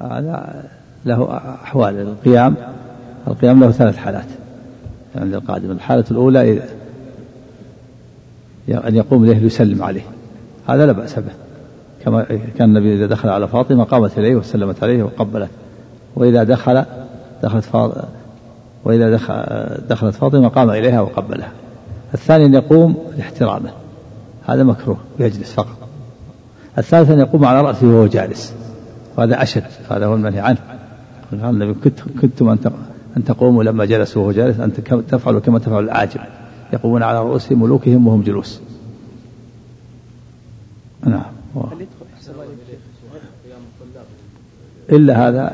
هذا له أحوال. القيام القيام له ثلاث حالات. عند يعني القادم الحالة الأولى أن يقوم إليه ليسلم عليه. هذا لا بأس به. كما كان النبي إذا دخل على فاطمة قامت إليه وسلمت عليه وقبلت. وإذا دخل دخلت فاطمة وإذا دخل دخلت فاطمة قام إليها وقبلها. الثاني أن يقوم لاحترامه. هذا مكروه ويجلس فقط. الثالث أن يقوم على رأسه وهو جالس. وهذا أشد هذا هو المنهي عنه. قال النبي كنت كنتم أن أن تقوموا لما جلس وهو جالس أن تفعلوا كما تفعل العاجم يقومون على رؤوس ملوكهم وهم جلوس. نعم. إلا هذا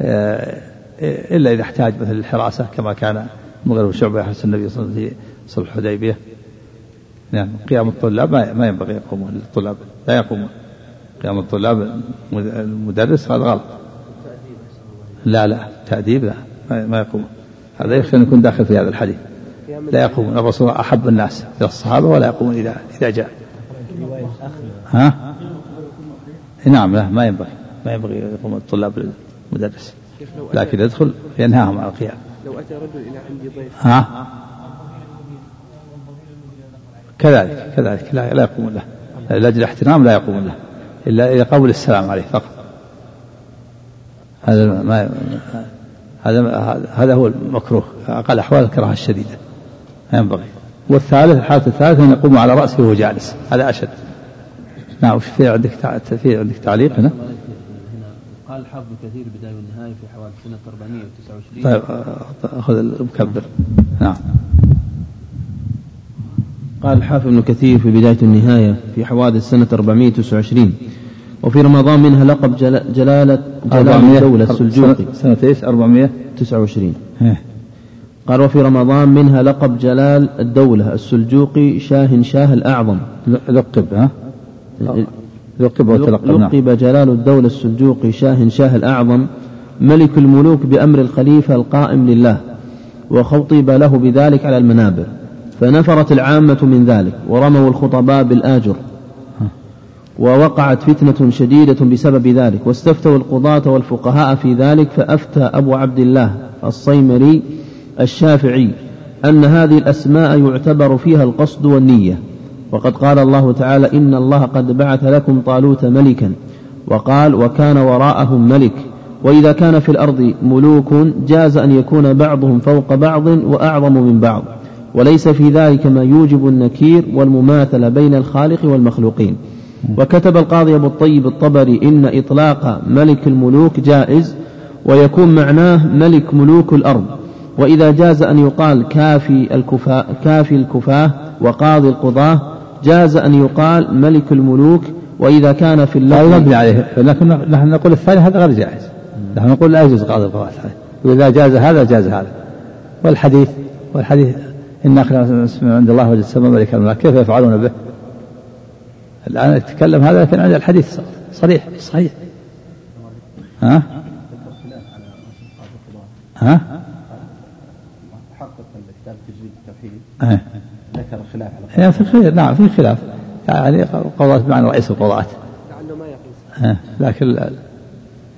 آه، إلا إذا احتاج مثل الحراسة كما كان مغرب شعبة يحرس النبي صلى الله عليه وسلم في صلح الحديبية نعم قيام الطلاب ما ينبغي يقومون الطلاب لا يقومون. قيام الطلاب المدرس هذا غلط. لا لا تأديب لا ما يقوم. هذا يخشى أن يكون داخل في هذا الحديث. لا يقومون الرسول أحب الناس إلى الصحابة ولا يقومون إذا إذا جاء. ها؟ نعم لا ما ينبغي ما ينبغي يقوم الطلاب المدرس لكن يدخل ينهاهم عن القيام. لو أتى رجل إلى عندي ضيف. ها؟ كذلك كذلك لا, لا يقوم له. لأجل احترام لا يقوم له. إلا إذا قبل السلام عليه فقط. هذا ما هذا هذا هو المكروه. أقل أحوال الكراهة الشديدة. ما ينبغي. والثالث الحالة الثالثة أن يقوم على رأسه وهو جالس. هذا أشد. نعم وش في عندك في عندك تعليق هنا؟ قال الحافظ كثير بداية والنهاية في حوالي سنة 429 طيب خذ المكبر. نعم. قال الحافظ ابن كثير في بداية النهاية في حوادث سنة 429 وفي رمضان منها لقب جلالة جلالة الدولة السلجوقي سنة إيش؟ 429 قال وفي رمضان منها لقب جلال الدولة السلجوقي شاه شاه الأعظم. لقب ها؟ لقب وتلقب نعم. لقب جلال الدولة السلجوقي شاه شاه الأعظم ملك الملوك بأمر الخليفة القائم لله وخطب له بذلك على المنابر. فنفرت العامة من ذلك ورموا الخطباء بالآجر. ووقعت فتنة شديدة بسبب ذلك واستفتوا القضاة والفقهاء في ذلك فأفتى أبو عبد الله الصيمري الشافعي أن هذه الأسماء يعتبر فيها القصد والنية. وقد قال الله تعالى إن الله قد بعث لكم طالوت ملكا وقال وكان وراءهم ملك وإذا كان في الأرض ملوك جاز أن يكون بعضهم فوق بعض وأعظم من بعض. وليس في ذلك ما يوجب النكير والمماثلة بين الخالق والمخلوقين. وكتب القاضي أبو الطيب الطبري إن إطلاق ملك الملوك جائز ويكون معناه ملك ملوك الأرض. وإذا جاز أن يقال كافي الكفاة, كافي الكفاة وقاضي القضاة جاز أن يقال ملك الملوك. وإذا كان في اللفظ لا عليه لكن نحن نقول الثاني هذا غير جائز. نحن نقول لا يجوز قاضي القضاة. وإذا جاز هذا جاز هذا. والحديث والحديث إن أخلاق عند الله وجد السماء ملك الملائكة كيف يفعلون به؟ الآن يتكلم هذا لكن عند الحديث صريح. صحيح. ها؟ ها؟ حقق كتاب تجريد التوحيد ذكر خلاف على في خلاف نعم في خلاف يعني قضاة بمعنى رئيس القضاة. لعله ما يقيس لكن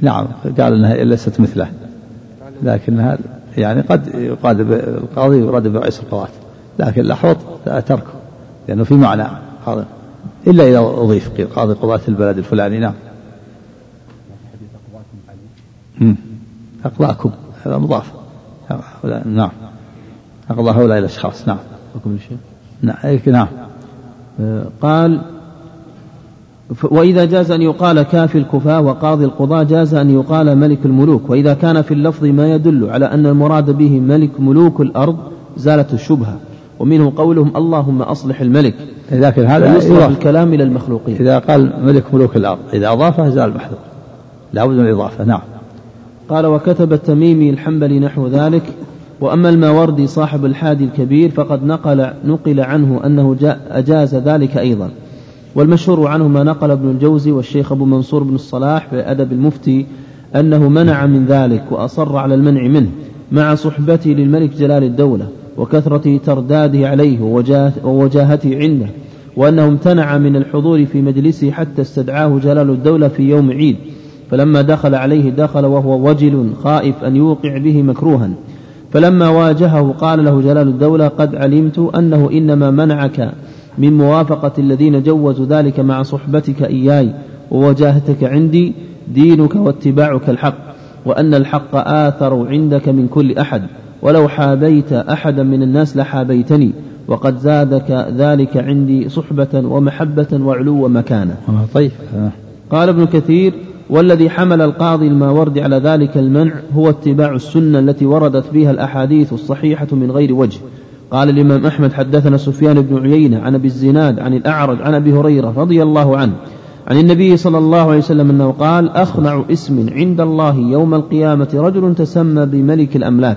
نعم قال إنها ليست مثله. لكنها يعني قد يقال القاضي يراد برئيس القضاة لكن الأحوط تركه لأنه في معنى قاضي إلا إذا أضيف قيل قاضي قضاة البلد الفلاني نعم. أقضاكم هذا مضاف. نعم. أقضى هؤلاء الأشخاص نعم. نعم نعم. قال وإذا جاز أن يقال كافي الكفاة وقاضي القضاة جاز أن يقال ملك الملوك. وإذا كان في اللفظ ما يدل على أن المراد به ملك ملوك الأرض زالت الشبهة. ومنه قولهم اللهم أصلح الملك. لكن هذا يصرف الكلام إلى المخلوقين. إذا قال ملك ملوك الأرض إذا أضافه زال المحذوف. لا بد من الإضافة نعم. قال وكتب التميمي الحنبلي نحو ذلك وأما الماوردي صاحب الحادي الكبير فقد نقل نقل عنه أنه أجاز ذلك أيضا. والمشهور عنه ما نقل ابن الجوزي والشيخ أبو منصور بن الصلاح في أدب المفتي أنه منع من ذلك وأصر على المنع منه مع صحبته للملك جلال الدولة وكثرة ترداده عليه ووجاهته عنده وأنه امتنع من الحضور في مجلسه حتى استدعاه جلال الدولة في يوم عيد فلما دخل عليه دخل وهو وجل خائف أن يوقع به مكروها. فلما واجهه قال له جلال الدولة قد علمت أنه إنما منعك من موافقة الذين جوزوا ذلك مع صحبتك إياي ووجاهتك عندي دينك واتباعك الحق وأن الحق آثر عندك من كل أحد ولو حابيت أحدا من الناس لحابيتني وقد زادك ذلك عندي صحبة ومحبة وعلو مكانة طيب. قال ابن كثير والذي حمل القاضي الماوردي على ذلك المنع هو اتباع السنة التي وردت فيها الأحاديث الصحيحة من غير وجه. قال الإمام أحمد حدثنا سفيان بن عيينة عن أبي الزناد عن الأعرج عن أبي هريرة رضي الله عنه عن النبي صلى الله عليه وسلم أنه قال أخنع اسم عند الله يوم القيامة رجل تسمى بملك الأملاك.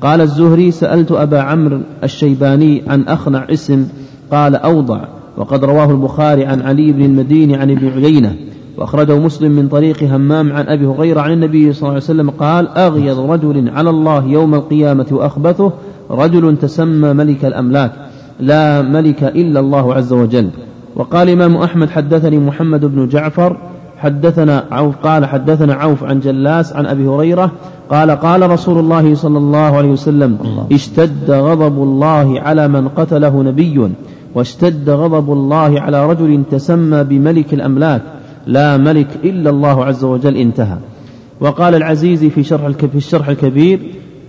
قال الزهري سألت أبا عمرو الشيباني عن أخنع اسم قال أوضع. وقد رواه البخاري عن علي بن المديني عن ابن عيينة. وأخرجه مسلم من طريق همام عن أبي هريرة عن النبي صلى الله عليه وسلم قال أغيض رجل على الله يوم القيامة وأخبثه رجل تسمى ملك الأملاك لا ملك إلا الله عز وجل. وقال الإمام أحمد حدثني محمد بن جعفر حدثنا عوف قال حدثنا عوف عن جلاس عن أبي هريرة قال قال رسول الله صلى الله عليه وسلم الله. اشتد غضب الله على من قتله نبي واشتد غضب الله على رجل تسمى بملك الأملاك لا ملك إلا الله عز وجل. انتهى. وقال العزيزي في شرح في الشرح الكبير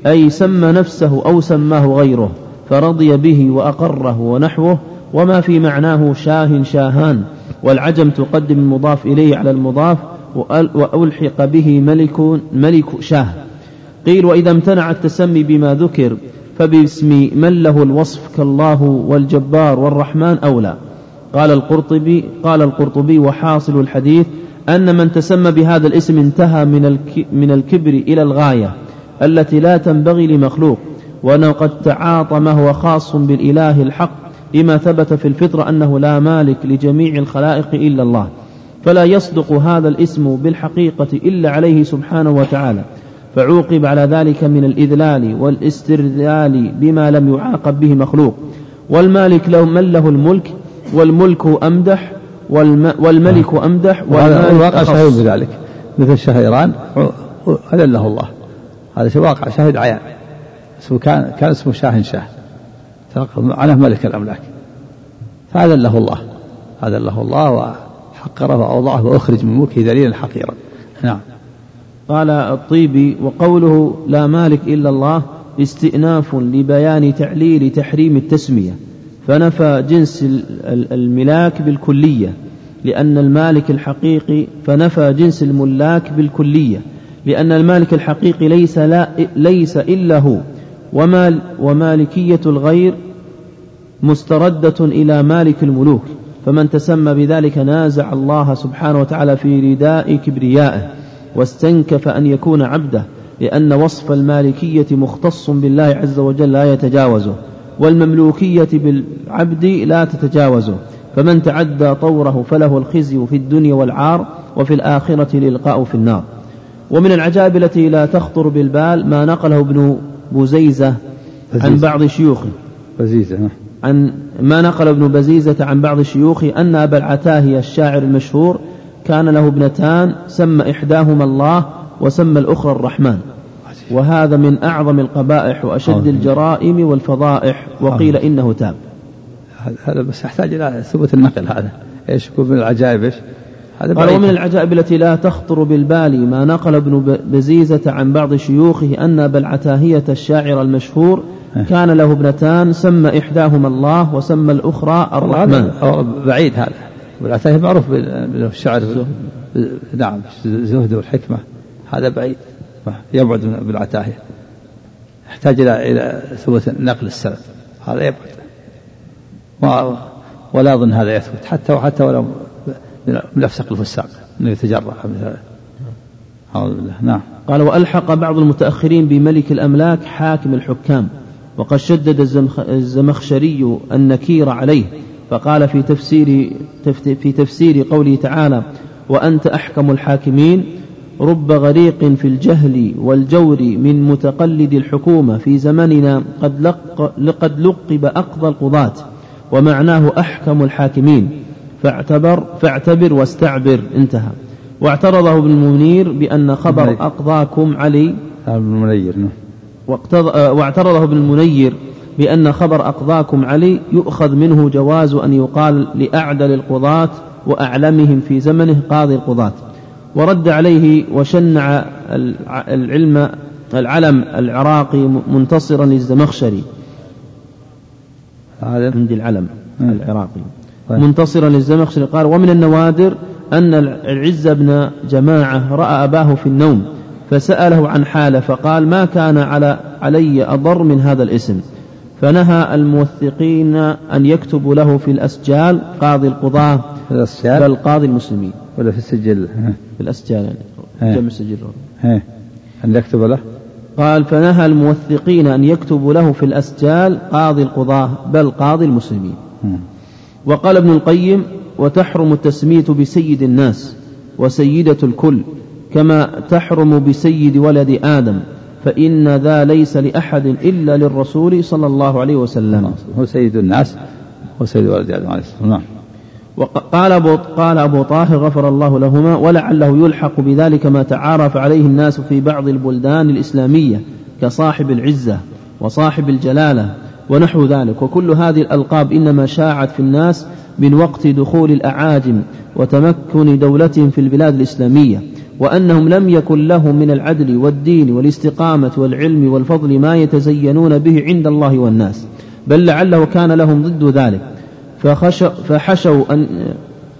أي سمى نفسه أو سماه غيره فرضي به وأقره ونحوه وما في معناه شاه شاهان والعجم تقدم المضاف إليه على المضاف وألحق به ملك ملك شاه. قيل وإذا امتنع التسمي بما ذكر فباسم من له الوصف كالله والجبار والرحمن أولى. قال القرطبي قال القرطبي وحاصل الحديث أن من تسمى بهذا الاسم انتهى من الكبر إلى الغاية. التي لا تنبغي لمخلوق وأنه قد تعاطى ما هو خاص بالإله الحق لما ثبت في الفطرة أنه لا مالك لجميع الخلائق إلا الله. فلا يصدق هذا الاسم بالحقيقة إلا عليه سبحانه وتعالى. فعوقب على ذلك من الإذلال والاسترذال بما لم يعاقب به مخلوق. والمالك له من له الملك؟ والملك أمدح والملك أمدح والواقع شاهد بذلك مثل شهيران أذله الله. هذا شيء واقع شاهد عيان. اسمه كان كان اسمه شاه. شاه معناه ملك الأملاك. فأذله الله. أذله الله وحقره وأوضعه وأخرج من ملكه ذليلا حقيرا. نعم. قال الطيبي وقوله لا مالك إلا الله استئناف لبيان تعليل تحريم التسمية. فنفى جنس الملاك بالكلية لأن المالك الحقيقي فنفى جنس الملاك بالكلية. لأن المالك الحقيقي ليس لا ليس إلا هو ومال ومالكية الغير مستردة إلى مالك الملوك فمن تسمى بذلك نازع الله سبحانه وتعالى في رداء كبريائه واستنكف أن يكون عبده لأن وصف المالكية مختص بالله عز وجل لا يتجاوزه والمملوكية بالعبد لا تتجاوزه فمن تعدى طوره فله الخزي في الدنيا والعار وفي الآخرة للقاء في النار. ومن العجائب التي لا تخطر بالبال ما نقله ابن بزيزة عن بعض شيوخه بزيزة نعم. عن ما نقل ابن بزيزة عن بعض شيوخه أن أبا العتاهي الشاعر المشهور كان له ابنتان سمى إحداهما الله وسمى الأخرى الرحمن. وهذا من أعظم القبائح وأشد الجرائم والفضائح وقيل إنه تاب. هذا بس يحتاج إلى ثبوت النقل هذا. إيش يكون من العجائب إيش؟ هذا قال ومن العجائب التي لا تخطر بالبال ما نقل ابن بزيزة عن بعض شيوخه أن أبا العتاهية الشاعر المشهور إيه. كان له ابنتان سمى إحداهما الله وسمى الأخرى الرحمن. بعيد هذا. والعتاهية معروف بالشعر نعم الزهد والحكمة. هذا بعيد. يبعد بالعتاهية يحتاج إلى إلى ثبوت نقل السلف هذا يبعد. ولا أظن هذا يثبت. حتى وحتى ولو من الفساق أنه يتجرأ. نعم. قال وألحق بعض المتأخرين بملك الأملاك حاكم الحكام وقد شدد الزمخشري النكير عليه فقال في تفسير في تفسير قوله تعالى وأنت أحكم الحاكمين رب غريق في الجهل والجور من متقلد الحكومة في زمننا قد لقب أقضى القضاة ومعناه أحكم الحاكمين. فاعتبر فاعتبر واستعبر. انتهى. واعترضه ابن المنير بأن خبر أقضاكم علي. ابن المنير نعم. واعترضه ابن المنير بأن خبر أقضاكم علي يؤخذ منه جواز أن يقال لأعدل القضاة وأعلمهم في زمنه قاضي القضاة. ورد عليه وشنع العلم العلم العراقي منتصرا للزمخشري. هذا؟ عندي العلم العراقي. طيب. منتصرا للزمخشري قال؟ ومن النوادر أن العز بن جماعة رأى أباه في النوم فسأله عن حاله فقال ما كان على علي أضر من هذا الاسم. فنهى الموثقين أن يكتبوا له في الأسجال قاضي القضاة الأسجال؟ بل قاضي المسلمين. ولا في السجل؟ في الأسجال يعني. جمع السجل. أن يكتب له؟ قال فنهى الموثقين أن يكتبوا له في الأسجال قاضي القضاة بل قاضي المسلمين. وقال ابن القيم وتحرم التسمية بسيد الناس وسيدة الكل كما تحرم بسيد ولد آدم فإن ذا ليس لأحد إلا للرسول صلى الله عليه وسلم. هو سيد الناس وسيد ولد آدم عليه الصلاة والسلام. وقال أبو, قال أبو طاهر غفر الله لهما ولعله يلحق بذلك ما تعارف عليه الناس في بعض البلدان الإسلامية كصاحب العزة وصاحب الجلالة. ونحو ذلك. وكل هذه الألقاب إنما شاعت في الناس من وقت دخول الأعاجم وتمكن دولتهم في البلاد الإسلامية وأنهم لم يكن لهم من العدل والدين والاستقامة والعلم والفضل ما يتزينون به عند الله والناس بل لعله كان لهم ضد ذلك. فخشوا, فحشوا أن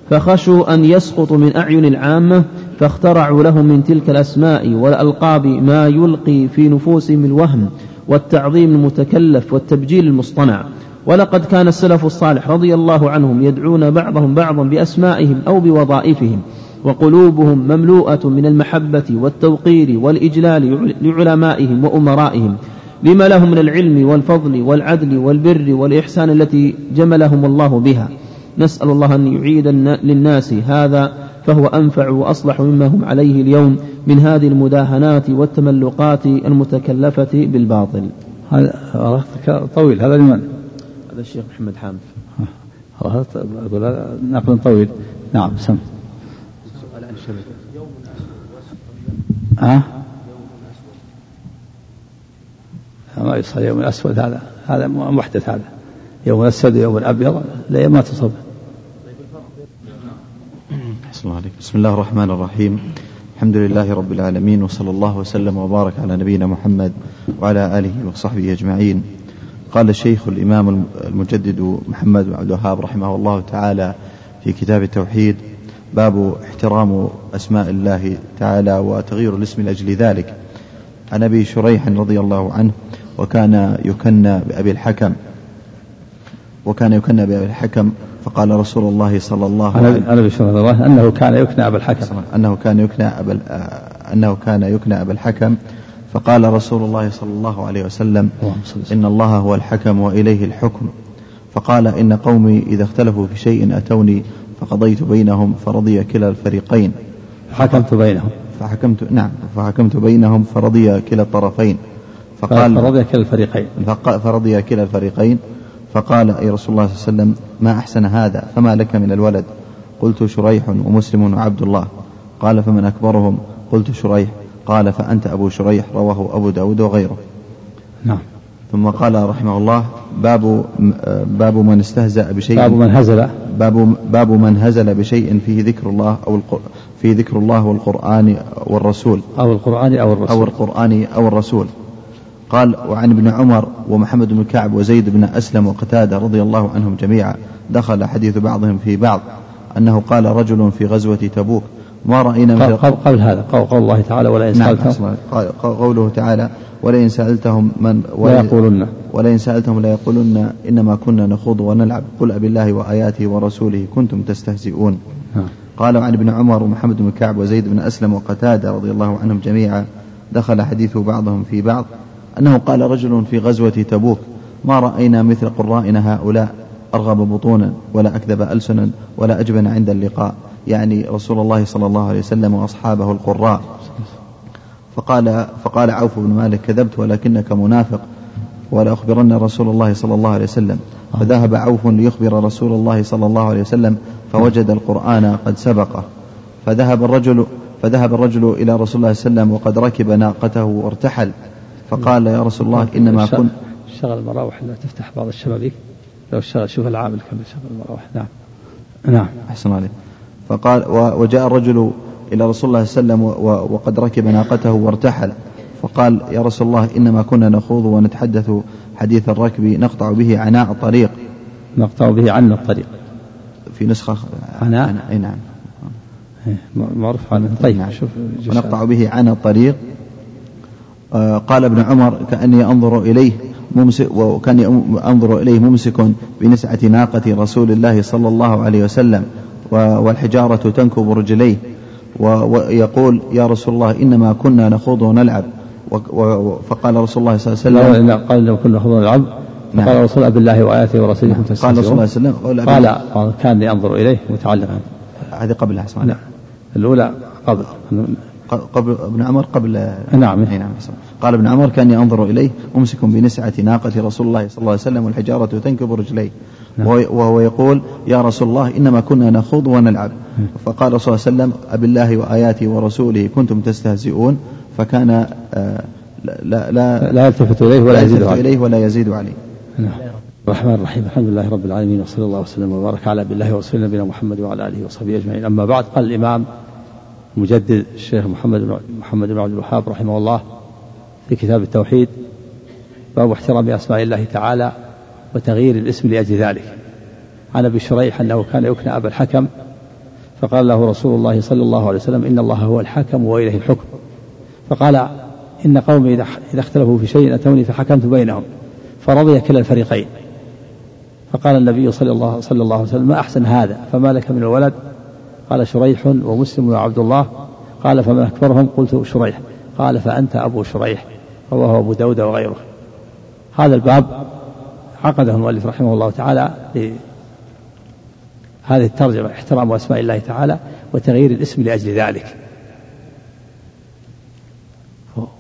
فخشوا أن يسقطوا من أعين العامة فاخترعوا لهم من تلك الأسماء والألقاب ما يلقي في نفوسهم الوهم والتعظيم المتكلف والتبجيل المصطنع. ولقد كان السلف الصالح رضي الله عنهم يدعون بعضهم بعضا بأسمائهم أو بوظائفهم وقلوبهم مملوءة من المحبة والتوقير والإجلال لعلمائهم وأمرائهم لما لهم من العلم والفضل والعدل والبر والإحسان التي جملهم الله بها. نسأل الله أن يعيد للناس هذا فهو أنفع وأصلح مما هم عليه اليوم. من هذه المداهنات والتملقات المتكلفة بالباطل. هذا طويل. هذا لمن؟ هذا الشيخ محمد حامد. أقول نقل طويل. نعم سم. سؤال عن الشبكة ها؟ ما يصل يوم الأسود هذا. هذا محدث هذا. يوم الأسود ويوم الأبيض لا ما تصب. الله عليك بسم الله الرحمن الرحيم. الحمد لله رب العالمين وصلى الله وسلم وبارك على نبينا محمد وعلى آله وصحبه أجمعين. قال الشيخ الإمام المجدد محمد بن عبد الوهاب رحمه الله تعالى في كتاب التوحيد باب احترام أسماء الله تعالى وتغيير الاسم لأجل ذلك. عن أبي شريح رضي الله عنه وكان يكنى بأبي الحكم وكان يكنى بأبي الحكم فقال رسول الله صلى الله عليه وسلم عن ابي الله أنه كان يكنى أبا الحكم. أنه كان يكنى أبا أنه كان يكنى أبا الحكم. فقال رسول الله صلى الله عليه وسلم إن الله هو الحكم وإليه الحكم. فقال إن قومي إذا اختلفوا في شيء أتوني فقضيت بينهم فرضي كلا الفريقين. حكمت بينهم. فحكمت نعم فحكمت بينهم فرضي كلا الطرفين. فقال فرضي كلا الفريقين. فرضي كلا الفريقين. فقال يا رسول الله صلى الله عليه وسلم ما أحسن هذا؟ فما لك من الولد؟ قلت شريح ومسلم وعبد الله. قال فمن أكبرهم؟ قلت شريح. قال فأنت أبو شريح رواه أبو داود وغيره. نعم. ثم قال رحمه الله باب باب من استهزأ بشيء باب من هزل. باب باب من هزل بشيء فيه ذكر الله أو فيه ذكر الله والقرآن والرسول. أو القرآن أو الرسول. أو القرآن أو الرسول. قال وعن ابن عمر ومحمد بن كعب وزيد بن أسلم وقتادة رضي الله عنهم جميعا دخل حديث بعضهم في بعض أنه قال رجل في غزوة تبوك ما رأينا مثل قبل, قبل هذا قول الله تعالى ولئن نعم سألتهم قوله تعالى ولئن سألتهم من وليقولن ولئن سألتهم ليقولن إنما كنا نخوض ونلعب قل أبي الله وآياته ورسوله كنتم تستهزئون. قال عن ابن عمر ومحمد بن كعب وزيد بن أسلم وقتادة رضي الله عنهم جميعا دخل حديث بعضهم في بعض أنه قال رجل في غزوة تبوك ما رأينا مثل قرائنا هؤلاء أرغب بطونا ولا أكذب ألسنا ولا أجبن عند اللقاء. يعني رسول الله صلى الله عليه وسلم وأصحابه القراء. فقال فقال عوف بن مالك كذبت ولكنك منافق ولا أخبرن رسول الله صلى الله عليه وسلم. فذهب عوف ليخبر رسول الله صلى الله عليه وسلم فوجد القرآن قد سبقه. فذهب الرجل فذهب الرجل إلى رسول الله صلى الله عليه وسلم وقد ركب ناقته وارتحل. فقال يا رسول الله إنما كن شغل المراوح لا تفتح بعض الشبابيك. لو شغل شوف العامل كم شغل المراوح نعم. نعم. أحسن عليك. فقال وجاء الرجل إلى رسول الله صلى الله عليه وسلم وقد ركب ناقته وارتحل. فقال يا رسول الله إنما كنا نخوض ونتحدث حديث الركب نقطع به عناء الطريق. نقطع به عن الطريق. في نسخة عناء؟ أي نعم. إيه، معروف عنه طيب نعم. شوف ونقطع به عن الطريق. قال ابن عمر كأني أنظر إليه ممسك وكان أنظر إليه ممسك بنسعة ناقة رسول الله صلى الله عليه وسلم والحجارة تنكب رجليه ويقول يا رسول الله إنما كنا نخوض ونلعب. فقال رسول الله صلى الله عليه وسلم قال لو كنا نخوض ونلعب. نعم. قال رسول الله بالله وآياته ورسوله نعم. قال رسول الله صلى الله عليه وسلم قال, قال كان ينظر إليه متعلقا. هذه قبل اسمع نعم الأولى قبل. قبل ابن عمر قبل نعم. نعم قال ابن عمر كان ينظر إليه ممسك بنسعة ناقة رسول الله صلى الله عليه وسلم والحجارة تنكب رجليه. نعم. وهو يقول يا رسول الله إنما كنا نخوض ونلعب. فقال صلى الله عليه وسلم أبي الله وآياته ورسوله كنتم تستهزئون. فكان آه، لا لا لا يلتفت إليه ولا يزيد عليه. إليه ولا يزيد عليه. نعم. الرحمن الرحيم. الحمد لله رب العالمين وصلى الله وسلم وبارك على بالله ورسوله نبينا محمد وعلى آله وصحبه أجمعين. أما بعد قال الإمام مجدد الشيخ محمد بن محمد بن عبد الوهاب رحمه الله في كتاب التوحيد باب احترام أسماء الله تعالى وتغيير الاسم لأجل ذلك. عن أبي شريح أنه كان يكنى أبا الحكم فقال له رسول الله صلى الله عليه وسلم إن الله هو الحكم وإليه الحكم. فقال إن قومي إذا اختلفوا في شيء أتوني فحكمت بينهم فرضي كلا الفريقين. فقال النبي صلى الله صلى الله عليه وسلم ما أحسن هذا؟ فما لك من الولد قال شريح ومسلم وعبد الله. قال فمن أكبرهم قلت شريح. قال فأنت أبو شريح رواه أبو داود وغيره. هذا الباب عقده المؤلف رحمه الله تعالى هذه الترجمة احترام أسماء الله تعالى وتغيير الاسم لأجل ذلك.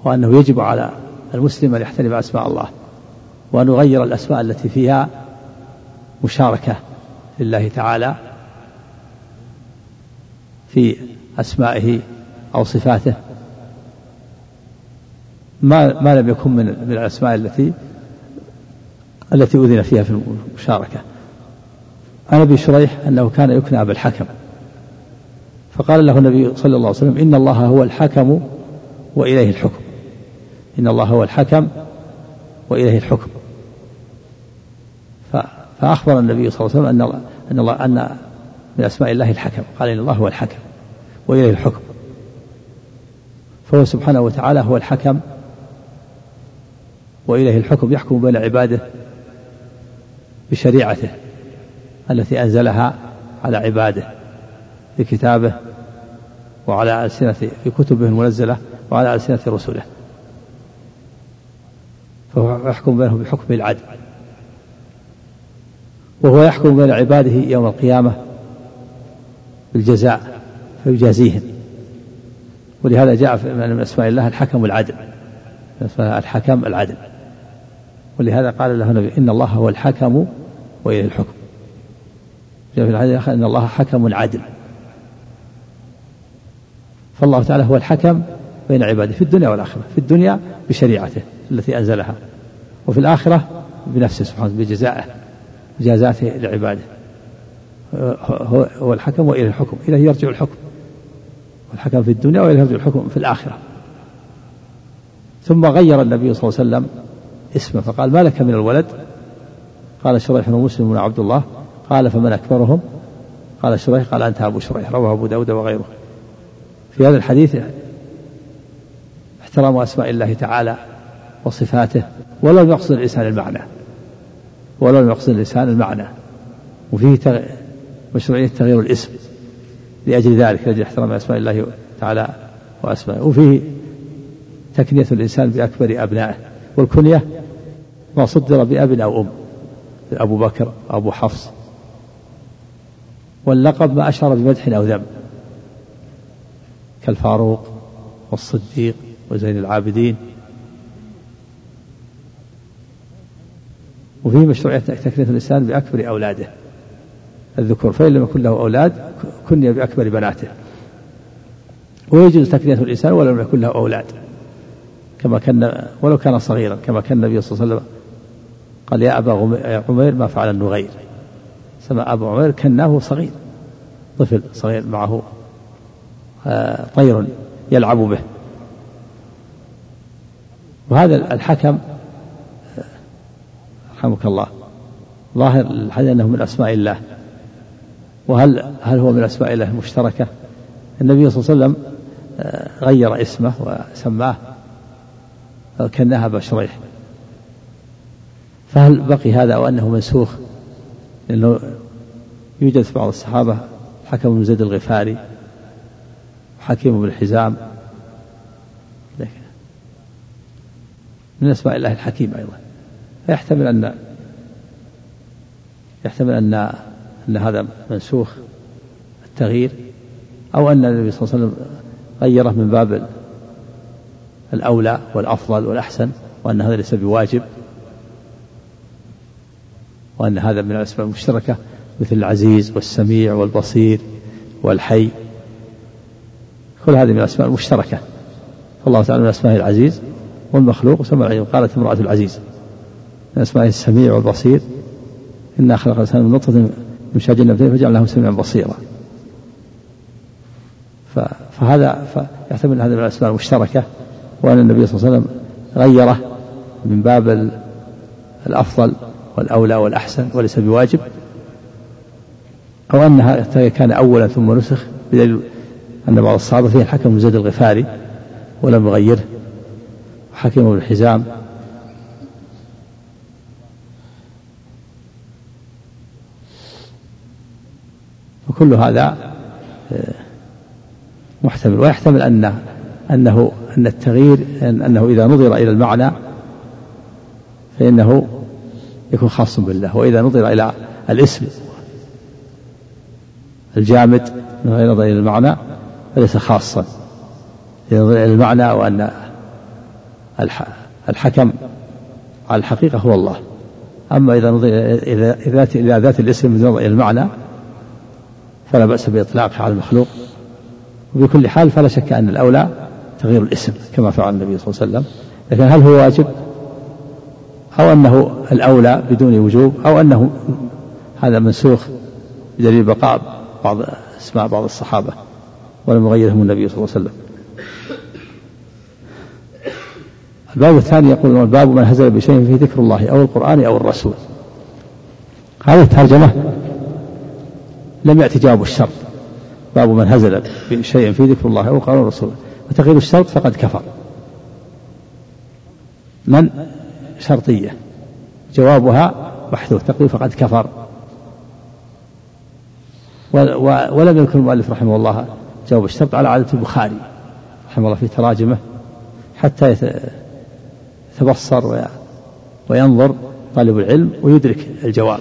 وأنه يجب على المسلم أن يحترم أسماء الله وأن يغير الأسماء التي فيها مشاركة لله تعالى في أسمائه أو صفاته. ما ما لم يكن من من الأسماء التي التي أذن فيها في المشاركة. عن أبي شريح أنه كان يكنى أبا الحكم فقال له النبي صلى الله عليه وسلم إن الله هو الحكم وإليه الحكم. إن الله هو الحكم وإليه الحكم. فأخبر النبي صلى الله عليه وسلم أن أن الله أن من أسماء الله الحكم. قال إن الله هو الحكم. وإليه الحكم. فهو سبحانه وتعالى هو الحكم وإليه الحكم يحكم بين عباده بشريعته التي أنزلها على عباده في كتابه وعلى ألسنة في كتبه المنزلة وعلى ألسنة رسله. فهو يحكم بينهم بحكم العدل. وهو يحكم بين عباده يوم القيامة بالجزاء. فيجازيهم. ولهذا جاء من أسماء الله الحكم العدل. الحكم العدل. ولهذا قال له النبي إن الله هو الحكم وإليه الحكم. جاء في الحديث إن الله حكم عدل. فالله تعالى هو الحكم بين عباده في الدنيا والآخرة في الدنيا بشريعته التي أنزلها وفي الآخرة بنفسه سبحانه بجزائه جازاته لعباده. هو, الحكم وإليه الحكم. إليه يرجع الحكم. والحكم في الدنيا يرجع الحكم في الآخرة. ثم غير النبي صلى الله عليه وسلم اسمه فقال ما لك من الولد؟ قال شريح ومسلم بن عبد الله. قال فمن أكبرهم؟ قال شريح قال أنت أبو شريح رواه أبو داود وغيره. في هذا الحديث احترام أسماء الله تعالى وصفاته ولو يقصد الإنسان المعنى ولو يقصد الإنسان المعنى وفيه مشروعية تغيير الاسم. لأجل ذلك لأجل احترام أسماء الله تعالى وأسمائه وفيه تكنية الإنسان بأكبر أبنائه. والكنية ما صدر بأب أو أم أبو بكر أبو حفص. واللقب ما أشار بمدح أو ذم. كالفاروق والصديق وزين العابدين. وفيه مشروعية تكنية الإنسان بأكبر أولاده. الذكور فإن لم يكن له أولاد كني بأكبر بناته. ويجوز تكنية الإنسان ولو لم يكن له أولاد. كما كان ولو كان صغيرا كما كان النبي صلى الله عليه وسلم قال يا أبا عمير ما فعل النغير. سمع أبو عمير كناه صغير طفل صغير معه آه، طير يلعب به. وهذا الحكم آه، رحمك الله ظاهر الحديث أنه من أسماء الله. وهل هل هو من أسماء الله المشتركة النبي صلى الله عليه وسلم آه، غير اسمه وسماه كناها بشريح. فهل بقي هذا أو أنه منسوخ؟ لأنه يوجد في بعض الصحابة حكم بن زيد الغفاري وحكيم بن حزام. من أسماء الله الحكيم أيضا. فيحتمل أن يحتمل أن أن هذا منسوخ التغيير أو أن النبي صلى الله عليه وسلم غيره من باب الأولى والأفضل والأحسن وأن هذا ليس بواجب وأن هذا من الأسماء المشتركة مثل العزيز والسميع والبصير والحي كل هذه من الأسماء المشتركة فالله تعالى من أسمائه العزيز والمخلوق سمى العزيز. قالت امرأة العزيز من أسمائه السميع والبصير إنا خلق الإنسان من نطفة يمشاج النبتين فجعلناه سميعا بصيرا. فهذا يحتمل هذا من الأسماء المشتركة وأن النبي صلى الله عليه وسلم غيره من باب الأفضل والأولى والأحسن وليس بواجب. أو أنها كان أولا ثم نسخ بدليل أن بعض الصحابة فيه الحكم زيد الغفاري ولم يغيره وحكم بن حزام. وكل هذا آه، محتمل. ويحتمل أن أنه أن التغيير أنه إذا نظر إلى المعنى فإنه يكون خاص بالله. وإذا نظر إلى الاسم الجامد غير نظر إلى المعنى فليس خاصا. ينظر إلى المعنى وأن الحكم على الحقيقة هو الله. أما إذا نظر إلى ذات الاسم من نظر إلى المعنى فلا بأس بإطلاقه على المخلوق. وبكل حال فلا شك أن الأولى تغيير الاسم كما فعل النبي صلى الله عليه وسلم. لكن هل هو واجب؟ أو أنه الأولى بدون وجوب؟ أو أنه هذا منسوخ بدليل بقاء بعض أسماء بعض الصحابة ولم يغيرهم النبي صلى الله عليه وسلم. الباب الثاني يقول الباب من هزل بشيء فيه ذكر الله أو القرآن أو الرسول. هذه الترجمة لم يأتي جواب الشرط. باب من هزل بشيء فيه ذكر الله أو القرآن والرسول وتغيير الشرط فقد كفر. من؟ شرطية. جوابها محذوف تقول فقد كفر. ولم يذكر المؤلف رحمه الله جواب الشرط على عادة البخاري رحمه الله في تراجمه حتى يتبصر وينظر طالب العلم ويدرك الجواب.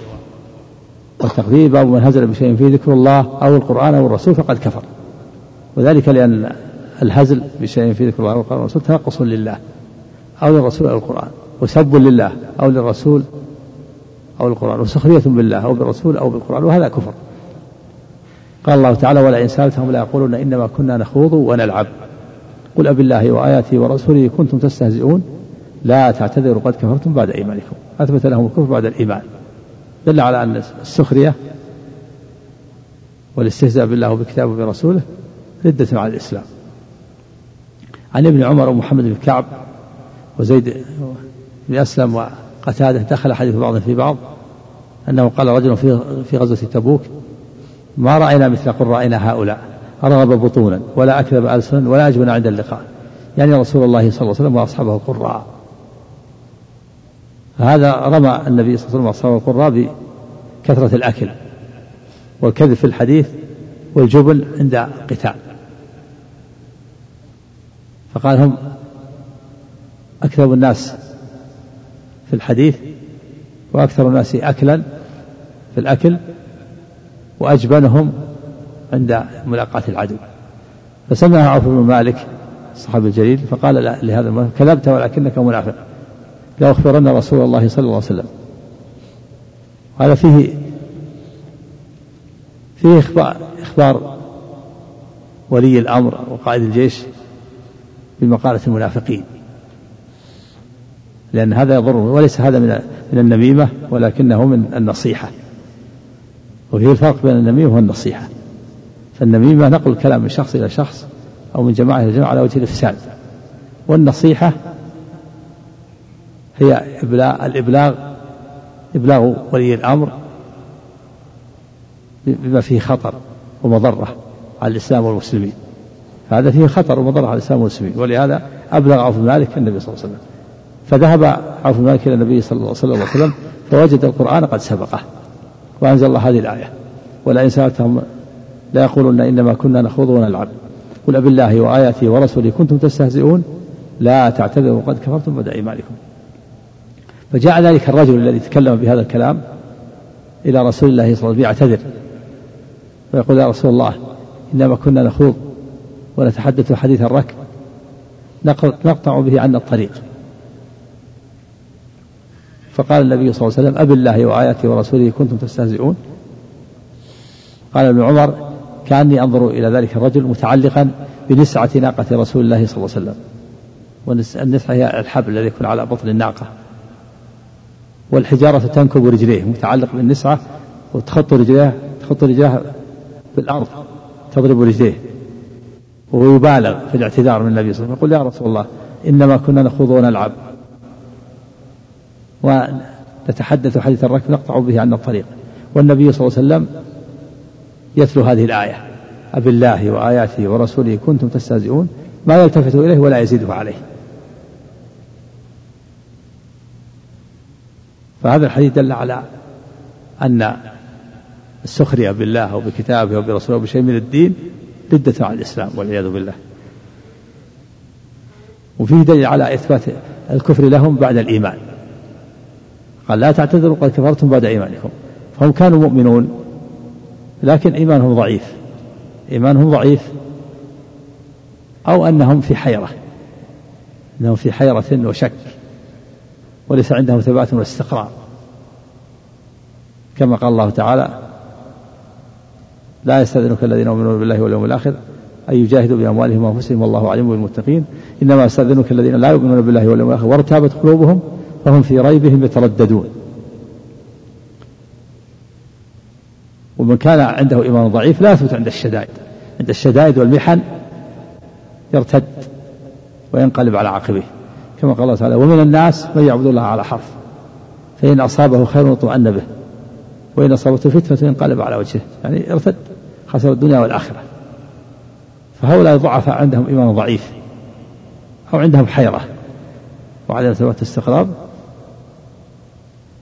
والتقدير باب من هزل بشيء فيه ذكر الله أو القرآن أو الرسول فقد كفر. وذلك لأن الهزل بشيء فيه ذكر الله أو القرآن والرسول تنقص لله أو للرسول أو القرآن وسب لله أو للرسول أو القرآن وسخرية بالله أو بالرسول أو بالقرآن وهذا كفر. قال الله تعالى ولئن سألتهم ليقولون إنما كنا نخوض ونلعب. قل أب الله وآياته ورسوله كنتم تستهزئون. لا تعتذروا قد كفرتم بعد إيمانكم. أثبت لهم الكفر بعد الإيمان. دل على أن السخرية والاستهزاء بالله وبكتابه وبرسوله ردة على الإسلام. عن ابن عمر ومحمد بن كعب وزيد بن أسلم وقتادة دخل حديث بعض في بعض أنه قال رجل في غزوة تبوك ما رأينا مثل قل رأينا هؤلاء أرغب بطونا ولا أكذب ألسنا ولا أجبن عند اللقاء. يعني رسول الله صلى الله عليه وسلم وأصحابه قراء. هذا رمى النبي صلى الله عليه وسلم القراء بكثرة الأكل والكذب في الحديث والجبن عند قتال. فقال هم أكذب الناس في الحديث وأكثر الناس أكلا في الأكل وأجبنهم عند ملاقاة العدو. فسمعها عوف بن مالك الصحابي الجليل فقال لهذا كذبت ولكنك منافق. لا أخبرن رسول الله صلى الله عليه وسلم. هذا فيه فيه إخبار, إخبار ولي الأمر وقائد الجيش بمقالة المنافقين. لأن هذا يضر وليس هذا من من النميمة ولكنه من النصيحة. وفيه الفرق بين النميمة والنصيحة. فالنميمة نقل الكلام من شخص إلى شخص أو من جماعة إلى جماعة على وجه الإفساد. والنصيحة هي إبلاغ الإبلاغ إبلاغ ولي الأمر بما فيه خطر ومضرة على الإسلام والمسلمين. فهذا فيه خطر ومضرة على الإسلام والمسلمين. ولهذا أبلغ عوف بن مالك النبي صلى الله عليه وسلم. فذهب عوف بن مالك إلى النبي صلى الله عليه وسلم فوجد القرآن قد سبقه وأنزل الله هذه الآية. ولئن سألتهم لا يقولون إنما كنا نخوض ونلعب. قل أبالله الله وآياته ورسوله كنتم تستهزئون. لا تعتذروا قد كفرتم بعد إيمانكم. فجاء ذلك الرجل الذي تكلم بهذا الكلام إلى رسول الله صلى الله عليه وسلم يعتذر ويقول يا رسول الله إنما كنا نخوض ونتحدث حديث الركب نقطع به عنا الطريق. فقال النبي صلى الله عليه وسلم أب الله وآياته ورسوله كنتم تستهزئون؟ قال ابن عمر كأني أنظر إلى ذلك الرجل متعلقا بنسعة ناقة رسول الله صلى الله عليه وسلم والنسعة هي الحبل الذي يكون على بطن الناقة. والحجارة تنكب رجليه متعلق بالنسعة وتخط رجليه تخط رجليه بالأرض تضرب رجليه. ويبالغ في الاعتذار من النبي صلى الله عليه وسلم. يقول يا رسول الله إنما كنا نخوض ونلعب. ونتحدث حديث الركب نقطع به عن الطريق. والنبي صلى الله عليه وسلم يتلو هذه الآية. أب الله وآياته ورسوله كنتم تستهزئون ما يلتفت إليه ولا يزيده عليه. فهذا الحديث دل على أن السخرية بالله أو بكتابه أو برسوله أو بشيء من الدين ردة على الإسلام والعياذ بالله. وفيه دليل على إثبات الكفر لهم بعد الإيمان. قال لا تعتذروا قد كفرتم بعد إيمانكم. فهم كانوا مؤمنون لكن إيمانهم ضعيف. إيمانهم ضعيف أو أنهم في حيرة. أنهم في حيرة وشك. وليس عندهم ثبات واستقرار كما قال الله تعالى لا يستأذنك الذين يؤمنون بالله واليوم الآخر أن يجاهدوا بأموالهم وأنفسهم والله عليم بالمتقين. إنما يستأذنك الذين لا يؤمنون بالله واليوم الآخر وارتابت قلوبهم فهم في ريبهم يترددون. ومن كان عنده إيمان ضعيف لا يثبت عند الشدائد. عند الشدائد والمحن يرتد وينقلب على عقبه. كما قال الله تعالى ومن الناس من يعبد الله على حرف فإن أصابه خير اطمأن به وإن أصابته فتنة انقلب على وجهه. يعني ارتد خسر الدنيا والآخرة. فهؤلاء الضعفاء عندهم إيمان ضعيف أو عندهم حيرة وعدم ثبات استقرار.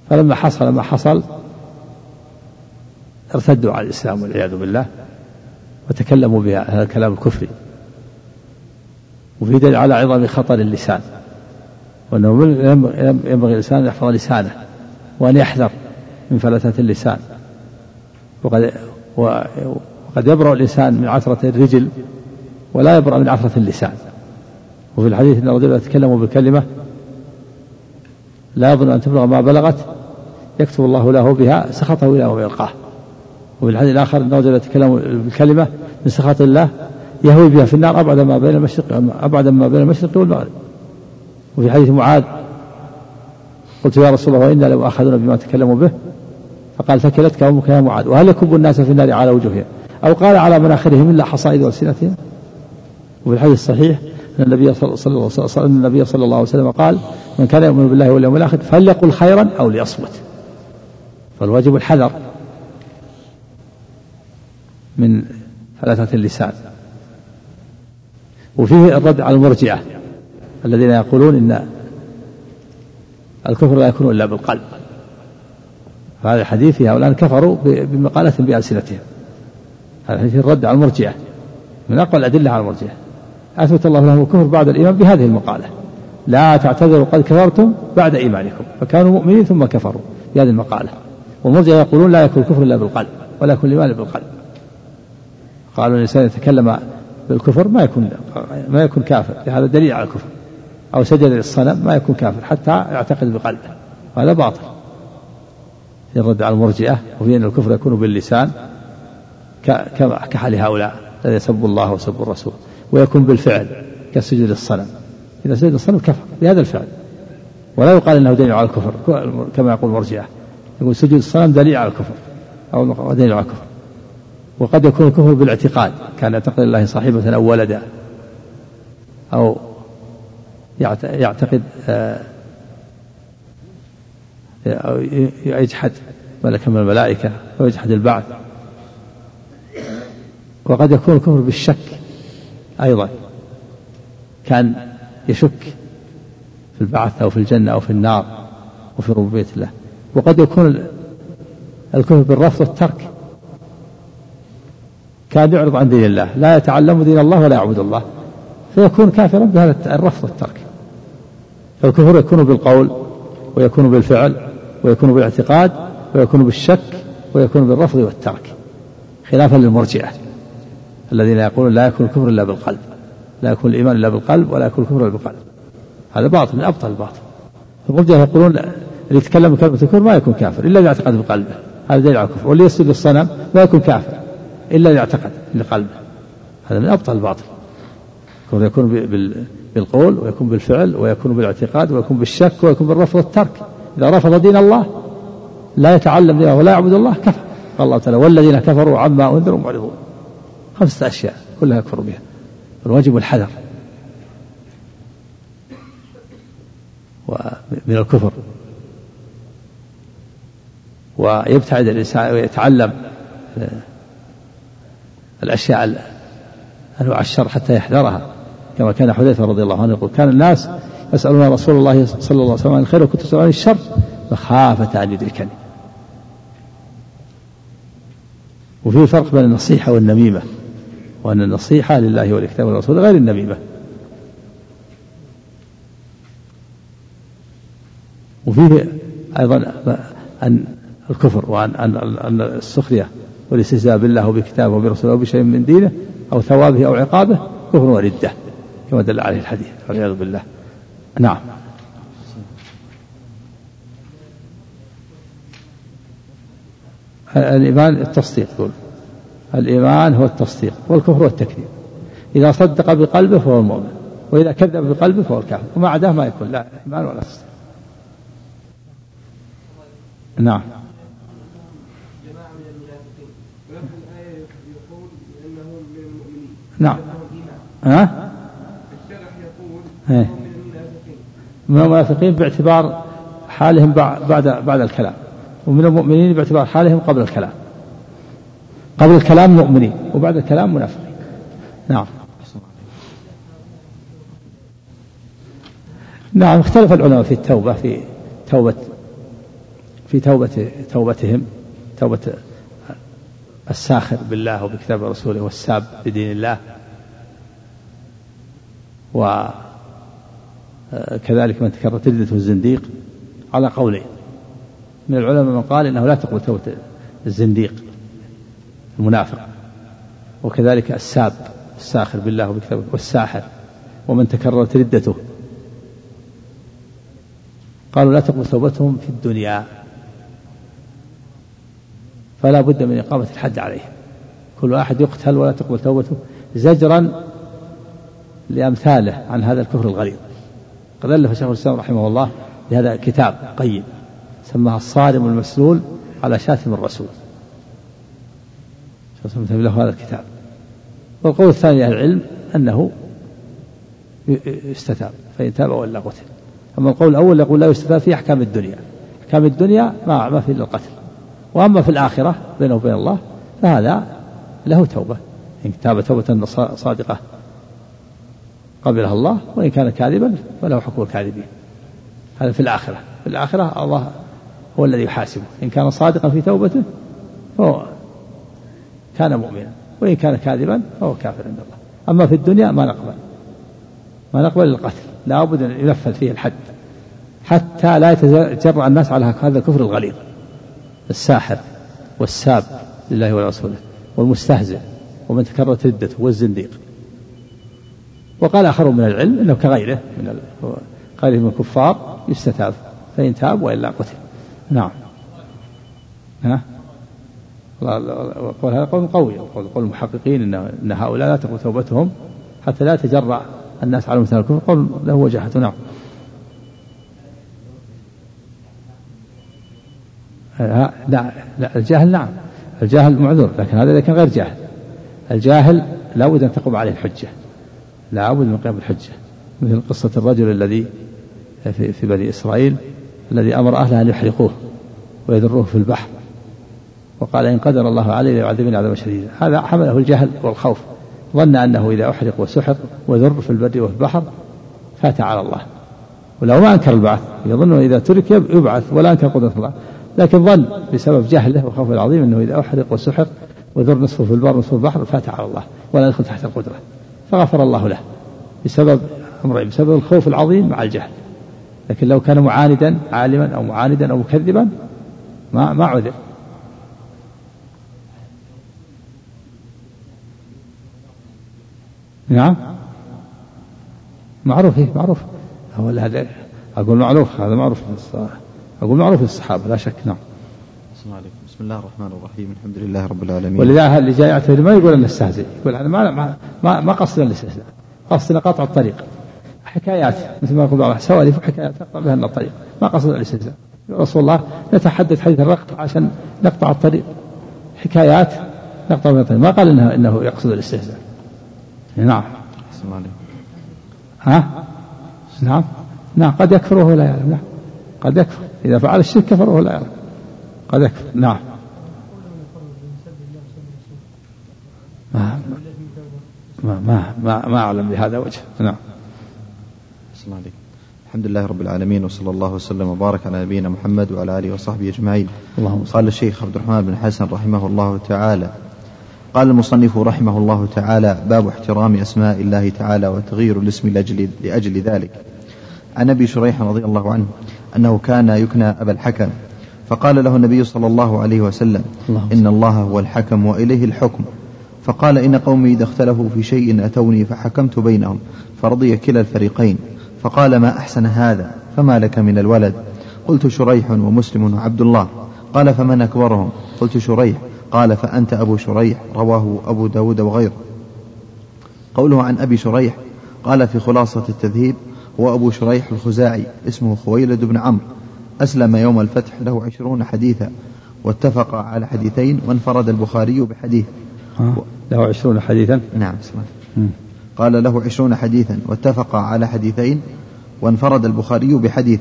فلما حصل ما حصل ارتدوا على الإسلام والعياذ بالله وتكلموا بهذا الكلام الكفري وفي دليل على عظم خطر اللسان. وأنه ينبغي الإنسان أن يحفظ لسانه وأن يحذر من فلتة اللسان. وقد وقد يبرأ الإنسان من عثرة الرجل ولا يبرأ من عثرة اللسان. وفي الحديث أن الرجل يتكلم بكلمة لا يظن أن تبلغ ما بلغت يكتب الله له بها سخطه إلى يوم يلقاه. وفي الحديث الآخر أن الرجل يتكلم بالكلمة من سخط الله يهوي بها في النار أبعد ما بين المشرق أبعد ما بين المشرق والمغرب. وفي حديث معاذ قلت يا رسول الله وإنا لمؤاخذون بما تكلموا به فقال ثكلتك أمك يا معاذ وهل يكب الناس في النار على وجوههم أو قال على مناخرهم إلا حصائد ألسنتهم وفي الحديث الصحيح أن النبي صلى الله النبي صلى الله عليه وسلم قال من كان يؤمن بالله واليوم الآخر فليقل خيرا أو ليصمت. فالواجب الحذر من فلتة اللسان. وفيه الرد على المرجئة. الذين يقولون إن الكفر لا يكون إلا بالقلب. فهذا الحديث في هؤلاء كفروا بمقالة بألسنتهم. هذا الحديث الرد على المرجئة. من أقوى الأدلة على المرجئة. أثبت الله لهم الكفر بعد الإيمان بهذه المقالة. لا تعتذروا قد كفرتم بعد إيمانكم. فكانوا مؤمنين ثم كفروا بهذه المقالة. والمرجئة يقولون لا يكون الكفر إلا بالقلب ولا يكون الإيمان بالقلب. قالوا الإنسان يتكلم بالكفر ما يكون ما يكون كافر. هذا دليل على الكفر. أو سجد للصنم ما يكون كافر حتى يعتقد بقلبه. وهذا باطل. في الرد على المرجئة وفي أن الكفر يكون باللسان كحال هؤلاء الذي يسب الله وسب الرسول. ويكون بالفعل كسجود الصنم إذا سجد الصنم كفر بهذا الفعل. ولا يقال إنه دليل على الكفر كما يقول المرجئة. يقول سجود الصنم دليل على الكفر أو دليل على الكفر. وقد يكون الكفر بالاعتقاد كان يعتقد الله صاحبة أو ولدا أو يعتقد آه، أو يجحد ملكا من الملائكة أو يجحد البعث. وقد يكون الكفر بالشك أيضا. كان يشك في البعث أو في الجنة أو في النار وفي ربوبية الله. وقد يكون الكفر بالرفض والترك كان يعرض عن دين الله. لا يتعلم دين الله ولا يعبد الله. فيكون كافرا بهذا الرفض والترك. فالكفر يكون بالقول ويكون بالفعل ويكون بالاعتقاد ويكون بالشك ويكون بالرفض والترك خلافا للمرجئة الذين يقولون لا يكون الكفر إلا بالقلب لا يكون الإيمان إلا بالقلب ولا يكون الكفر إلا بالقلب. هذا باطل من أبطل الباطل. المرجئة يقولون اللي يتكلم بكلمة الكفر ما يكون كافر إلا إذا اعتقد بقلبه. هذا دليل على الكفر. واللي يسجد للصنم ما يكون كافر إلا إذا اعتقد لقلبه هذا من أبطل الباطل. يكون بالقول ويكون بالفعل ويكون بالاعتقاد ويكون بالشك ويكون بالرفض والترك. إذا رفض دين الله لا يتعلم دينه ولا يعبد الله كفر قال الله تعالى والذين كفروا عما أنذروا معرضون. خمسة أشياء كلها يكفر بها. الواجب الحذر من الكفر. ويبتعد الإنسان ويتعلم الأشياء أنواع الشر حتى يحذرها. كما كان حذيفة رضي الله عنه يقول كان الناس يسألون رسول الله صلى الله عليه وسلم عن الخير وكنت أسأل عن الشر مخافة أن يدركني وفي فرق بين النصيحة والنميمة وأن النصيحة لله ولكتابه والرسول غير النميمة. وفيه أيضا أن الكفر وأن أن السخرية والاستهزاء بالله وبكتابه وبرسوله أو بشيء من دينه أو ثوابه أو عقابه كفر وردة. كما دل عليه الحديث والعياذ بالله. نعم. الإيمان التصديق يقول الإيمان هو التصديق والكفر هو التكذيب. إذا صدق بقلبه فهو المؤمن وإذا كذب بقلبه فهو الكافر وما عداه ما يكون لا إيمان ولا تصديق. نعم. نعم. ها؟ إيه. من المنافقين باعتبار حالهم بعد بعد الكلام. ومن المؤمنين باعتبار حالهم قبل الكلام. قبل الكلام مؤمنين وبعد الكلام منافقين نعم. نعم اختلف العلماء في التوبة في توبة في توبة توبتهم توبة الساخر بالله وبكتاب رسوله والساب بدين الله. وكذلك من تكررت ردته الزنديق على قولين من العلماء من قال إنه لا تقبل توبة الزنديق المنافق. وكذلك الساب الساخر بالله وبكتابه والساحر ومن تكررت ردته قالوا لا تقبل توبتهم في الدنيا. فلا بد من إقامة الحد عليه كل واحد يقتل ولا تقبل توبته زجرا لأمثاله عن هذا الكفر الغليظ. قد ألف شيخ الإسلام رحمه الله بهذا كتاب قيم سماها الصارم المسلول على شاتم الرسول. له هذا الكتاب. والقول الثاني أهل العلم أنه يستتاب فإن تاب ولا قتل. أما القول الأول يقول لا يستتاب في أحكام الدنيا. أحكام الدنيا ما ما في إلا القتل. وأما في الآخرة بينه وبين الله فهذا له توبة. إن تاب توبة صادقة قبلها الله وإن كان كاذبا فله حكم الكاذبين. هذا في الآخرة. في الآخرة الله هو الذي يحاسبه. إن كان صادقا في توبته فهو كان مؤمنا وإن كان كاذبا فهو كافر عند الله. أما في الدنيا ما نقبل. ما نقبل القتل. لا بد أن ينفذ فيه الحد. حتى لا يتجرأ الناس على هذا الكفر الغليظ. الساحر والساب لله ورسوله والمستهزئ ومن تكررت ردته والزنديق. وقال آخرون من العلم أنه كغيره من غيره من الكفار يستتاب فإن تاب وإلا قتل. نعم. ها؟ وقول هذا قول قوي قول قول المحققين ان إن هؤلاء لا تقبل توبتهم حتى لا يتجرأ الناس على مثل الكفر قول له وجهة نعم لا لا الجاهل نعم. الجاهل معذور لكن هذا إذا كان غير جاهل. الجاهل لابد أن تقوم عليه الحجة. لابد من قيام الحجة مثل قصة الرجل الذي في, في بني إسرائيل الذي أمر أهله أن يحرقوه ويذروه في البحر وقال إن قدر الله عليه ليعذبني عذابا شديدا. هذا حمله الجهل والخوف ظن أنه إذا أحرق وسحق وذر في البر وفي البحر فات على الله. ولو ما أنكر البعث يظن إذا ترك يبعث ولا أنكر قدرة الله لكن ظن بسبب جهله وخوفه العظيم أنه إذا أحرق وسحق وذر نصفه في البر ونصفه في البحر فات على الله ولا يدخل تحت القدرة. فغفر الله له بسبب أمرين بسبب الخوف العظيم مع الجهل. لكن لو كان معاندا عالما أو معاندا أو مكذبا ما ما عذر. نعم؟ معروف إيه معروف. هو هذا أقول معروف هذا معروف أقول معروف للصحابة لا شك نعم. بسم الله الرحمن الرحيم. الحمد لله رب العالمين. ولذا اللي جاي يعتذر ما يقول أن نستهزئ. يقول أنا ما ما ما قصدنا الاستهزاء. قصدنا قطع الطريق. حكايات مثل ما يقول بعض سوالف وحكايات نقطع بها الطريق. ما قصدنا الاستهزاء. رسول الله نتحدث حديث الرقط عشان نقطع الطريق. حكايات نقطع بها الطريق. ما قال انه إنه يقصد الاستهزاء. نعم. ها؟ نعم. نعم. قد يكفر وهو لا يعلم. نعم قد يكفر. إذا فعل الشرك كفر وهو لا يعلم. قد يكفر. نعم ما ما ما ما, ما أعلم بهذا وجه. نعم. الحمد لله رب العالمين وصلى الله وسلم وبارك على نبينا محمد وعلى آله وصحبه أجمعين. اللهم قال الشيخ عبد الرحمن بن حسن رحمه الله تعالى قال المصنف رحمه الله تعالى باب احترام أسماء الله تعالى وتغيير الاسم لاجل لأجل ذلك. عن أبي شريح رضي الله عنه أنه كان يكنى أبا الحكم فقال له النبي صلى الله عليه وسلم إن الله هو الحكم وإليه الحكم. فقال إن قومي إذا اختلفوا في شيء أتوني فحكمت بينهم فرضي كلا الفريقين فقال ما أحسن هذا؟ فما لك من الولد؟ قلت شريح ومسلم وعبد الله. قال فمن أكبرهم؟ قلت شريح. قال فأنت أبو شريح رواه أبو داود وغيره. قوله عن أبي شريح قال في خلاصة التذهيب هو أبو شريح الخزاعي اسمه خويلد بن عمرو. أسلم يوم الفتح له عشرون حديثا واتفق على حديثين وانفرد البخاري بحديث. له عشرون حديثا؟ نعم سمع. قال له عشرون حديثا واتفق على حديثين وانفرد البخاري بحديث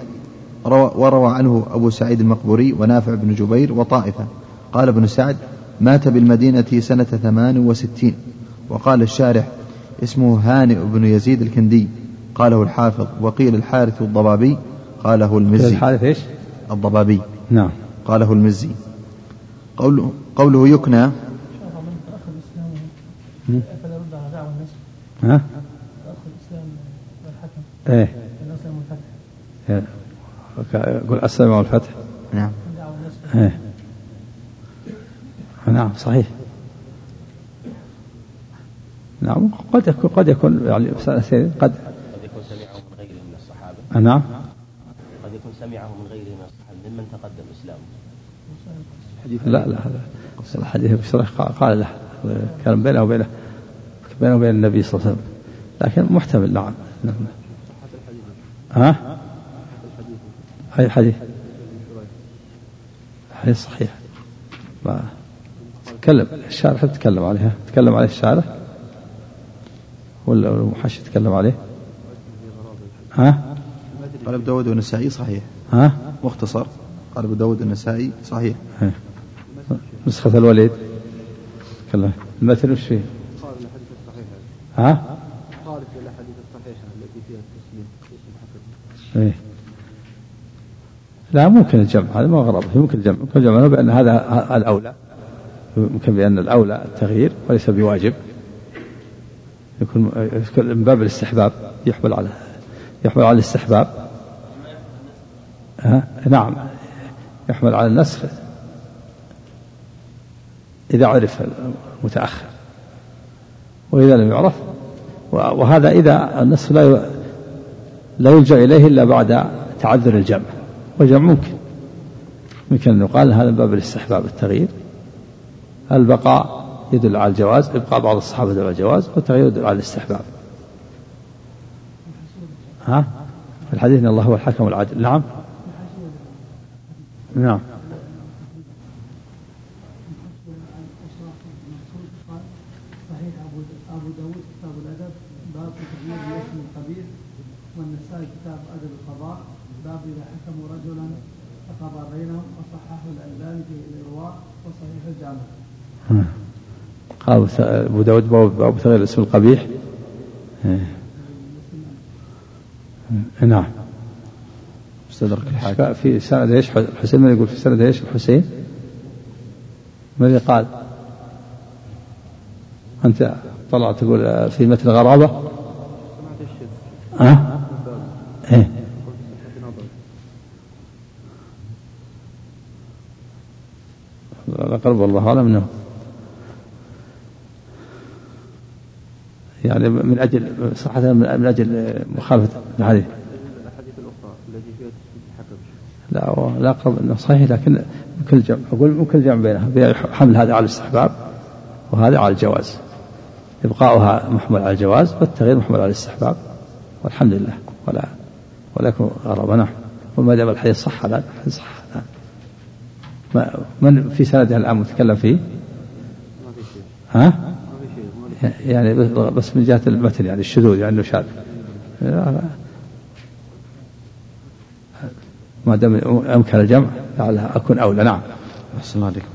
وروى عنه أبو سعيد المقبوري ونافع بن جبير وطائفة. قال ابن سعد مات بالمدينة سنة ثمان وستين. وقال الشارح اسمه هانئ بن يزيد الكندي. قاله الحافظ وقيل الحارث الضبابي. قاله المزي. الحارث إيش؟ الضبابي. نعم. قاله المزي. قوله, قوله يكنى ها؟ إيه. يقول السلام والفتح نعم. إيه. نعم صحيح. نعم قد يكون قد يكون يعني قد قد يكون سمعه من غيره من الصحابة. نعم. قد يكون سمعه من غيره من الصحابة ممن تقدم إسلامه لا لا هذا الحديث بشرح قال له. كان بينه وبينه بينه وبين النبي صلى الله عليه وسلم. لكن محتمل نعم. ها؟ أي حديث؟ حديث صحيح. ما تكلم. الشارح تكلم عليها تكلم عليه الشارح؟ ولا المحشي تكلم عليه؟ ها؟ قال أبو داود والنسائي صحيح. ها؟ مختصر. قال أبو داود والنسائي صحيح. نسخة الوليد. تكلم المتن وش فيه؟ ها؟ خالف الاحاديث الصحيحه التي فيها التسليم. إيه. لا ممكن الجمع. هذا ما غرض يمكن الجمع. يمكن الجمع بأن هذا الأولى. يمكن بأن الأولى التغيير وليس بواجب. يكون من باب الاستحباب. يحمل على يحمل على الاستحباب. ها؟ نعم. يحمل على النسخ. إذا عرف المتأخر وإذا لم يعرف وهذا إذا النسخ لا لا يلجأ إليه إلا بعد تعذر الجمع والجمع ممكن. يمكن أن يقال هذا من باب الاستحباب التغيير. البقاء يدل على الجواز إبقاء بعض الصحابة يدل على الجواز والتغيير يدل على الاستحباب. ها؟ في الحديث إن الله هو الحكم العادل نعم. نعم صحيح ابو ابو داود كتاب الادب باب تغيير الاسم القبيح والنسائي كتاب ادب القضاء باب اذا حكموا رجلا فقضى بينهم وصححه الالباني في الارواء وصحيح الجامع. قال أبو داود باب تغيير الاسم القبيح إيه. نعم مستدرك الحاكم في سند إيش الحسين من يقول في سند إيش الحسين؟ من اللي قال؟ أنت طلعت تقول في متن غرابة ها؟ أه؟ إيه الأقرب والله أعلم أنه يعني من أجل صحة من أجل مخالفة الحديث. لا لا انه صحيح لكن كل جمع أقول ممكن الجمع بينها. حمل هذا على الاستحباب وهذا على الجواز. إبقاؤها محمول على الجواز والتغيير محمول على الاستحباب. والحمد لله. ولا ولا يكون غرابة. نعم. وما دام الحديث صح الحديث صح. نعم ما من في سنده الآن متكلم فيه؟ ها؟ ما في شيء ما في يعني بس من جهة المتن يعني الشذوذ يعني إنه شاذ. ما دام امكن الجمع لعلها أكون أولى. نعم. أحسن عليكم.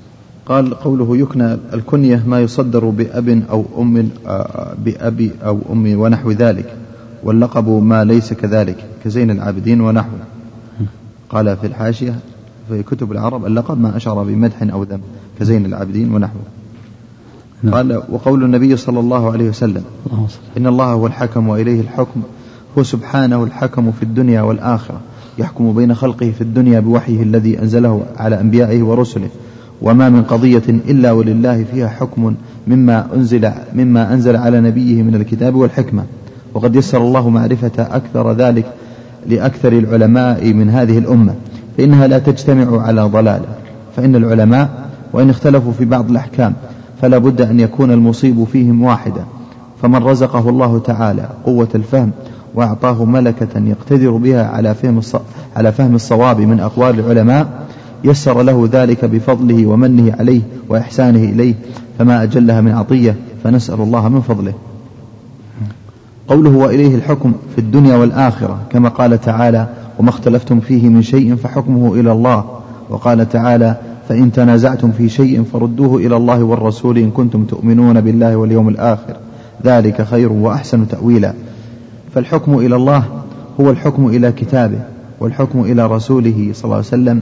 قال قوله يكنى الكنية ما يصدر بأب أو أم آه، بأبي أو أم ونحو ذلك واللقب ما ليس كذلك كزين العابدين ونحوه قال في الحاشية في كتب العرب اللقب ما أشعر بمدح أو ذم كزين العابدين ونحوه نعم. قال وقول النبي صلى الله عليه وسلم اللهم صل إن الله هو الحكم وإليه الحكم هو سبحانه الحكم في الدنيا والآخرة يحكم بين خلقه في الدنيا بوحيه الذي أنزله على أنبيائه ورسله وما من قضية إلا ولله فيها حكم مما أنزل مما أنزل على نبيه من الكتاب والحكمة وقد يسر الله معرفة أكثر ذلك لأكثر العلماء من هذه الأمة فإنها لا تجتمع على ضلال فإن العلماء وإن اختلفوا في بعض الأحكام فلا بد أن يكون المصيب فيهم واحدا. فمن رزقه الله تعالى قوة الفهم وأعطاه ملكة يقتدر بها على فهم على فهم الصواب من أقوال العلماء يسر له ذلك بفضله ومنه عليه وإحسانه إليه فما أجلها من عطية فنسأل الله من فضله. قوله وإليه الحكم في الدنيا والآخرة كما قال تعالى وما اختلفتم فيه من شيء فحكمه إلى الله وقال تعالى فإن تنازعتم في شيء فردوه إلى الله والرسول إن كنتم تؤمنون بالله واليوم الآخر. ذلك خير وأحسن تأويلا. فالحكم إلى الله هو الحكم إلى كتابه والحكم إلى رسوله صلى الله عليه وسلم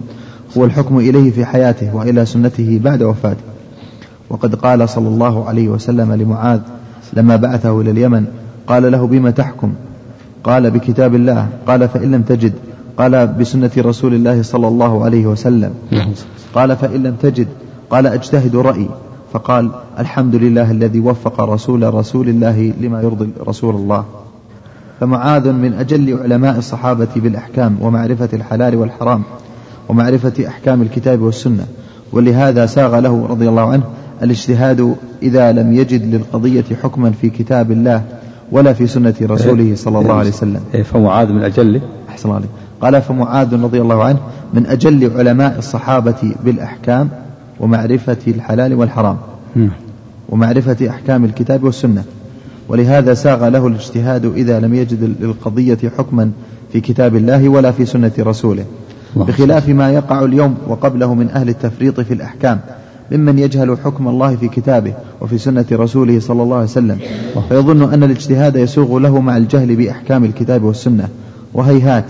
هو الحكم إليه في حياته وإلى سنته بعد وفاته. وقد قال صلى الله عليه وسلم لمعاذ لما بعثه إلى اليمن قال له بما تحكم؟ قال بكتاب الله. قال فإن لم تجد. قال بسنة رسول الله صلى الله عليه وسلم. قال فإن لم تجد قال أجتهد رأيي. فقال الحمد لله الذي وفق رسول رسول الله لما يرضي رسول الله. فمعاذ من أجل علماء الصحابة بالأحكام ومعرفة الحلال والحرام ومعرفة أحكام الكتاب والسنة. ولهذا ساغ له رضي الله عنه الاجتهاد إذا لم يجد للقضية حكما في كتاب الله ولا في سنة رسوله صلى الله عليه وسلم. إيه فمعاذ من أجل أحسن الله عليك. قال فمعاذ رضي الله عنه من أجل علماء الصحابة بالأحكام ومعرفة الحلال والحرام. ومعرفة أحكام الكتاب والسنة. ولهذا ساغ له الاجتهاد إذا لم يجد للقضية حكما في كتاب الله ولا في سنة رسوله. بخلاف ما يقع اليوم وقبله من أهل التفريط في الأحكام ممن يجهل حكم الله في كتابه وفي سنة رسوله صلى الله عليه وسلم. فيظن أن الاجتهاد يسوغ له مع الجهل بأحكام الكتاب والسنة. وهيهات.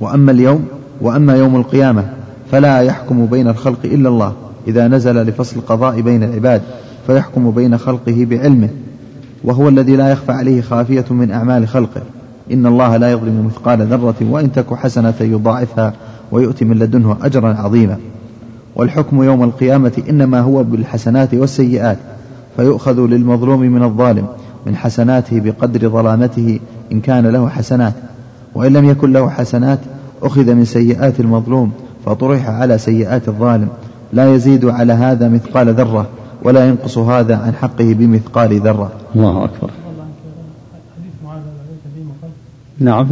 وأما اليوم وأما يوم القيامة فلا يحكم بين الخلق إلا الله. إذا نزل لفصل القضاء بين العباد فيحكم بين خلقه بعلمه وهو الذي لا يخفى عليه خافية من أعمال خلقه. إن الله لا يظلم مثقال ذرة وإن تك حسنة يضاعفها ويؤتي من لدنه أجرا عظيما. والحكم يوم القيامة إنما هو بالحسنات والسيئات فيؤخذ للمظلوم من الظالم من حسناته بقدر ظلامته إن كان له حسنات. وإن لم يكن له حسنات أخذ من سيئات المظلوم فطرح على سيئات الظالم. لا يزيد على هذا مثقال ذرة ولا ينقص هذا عن حقه بمثقال ذرة. الله أكبر. عليك فيه نعم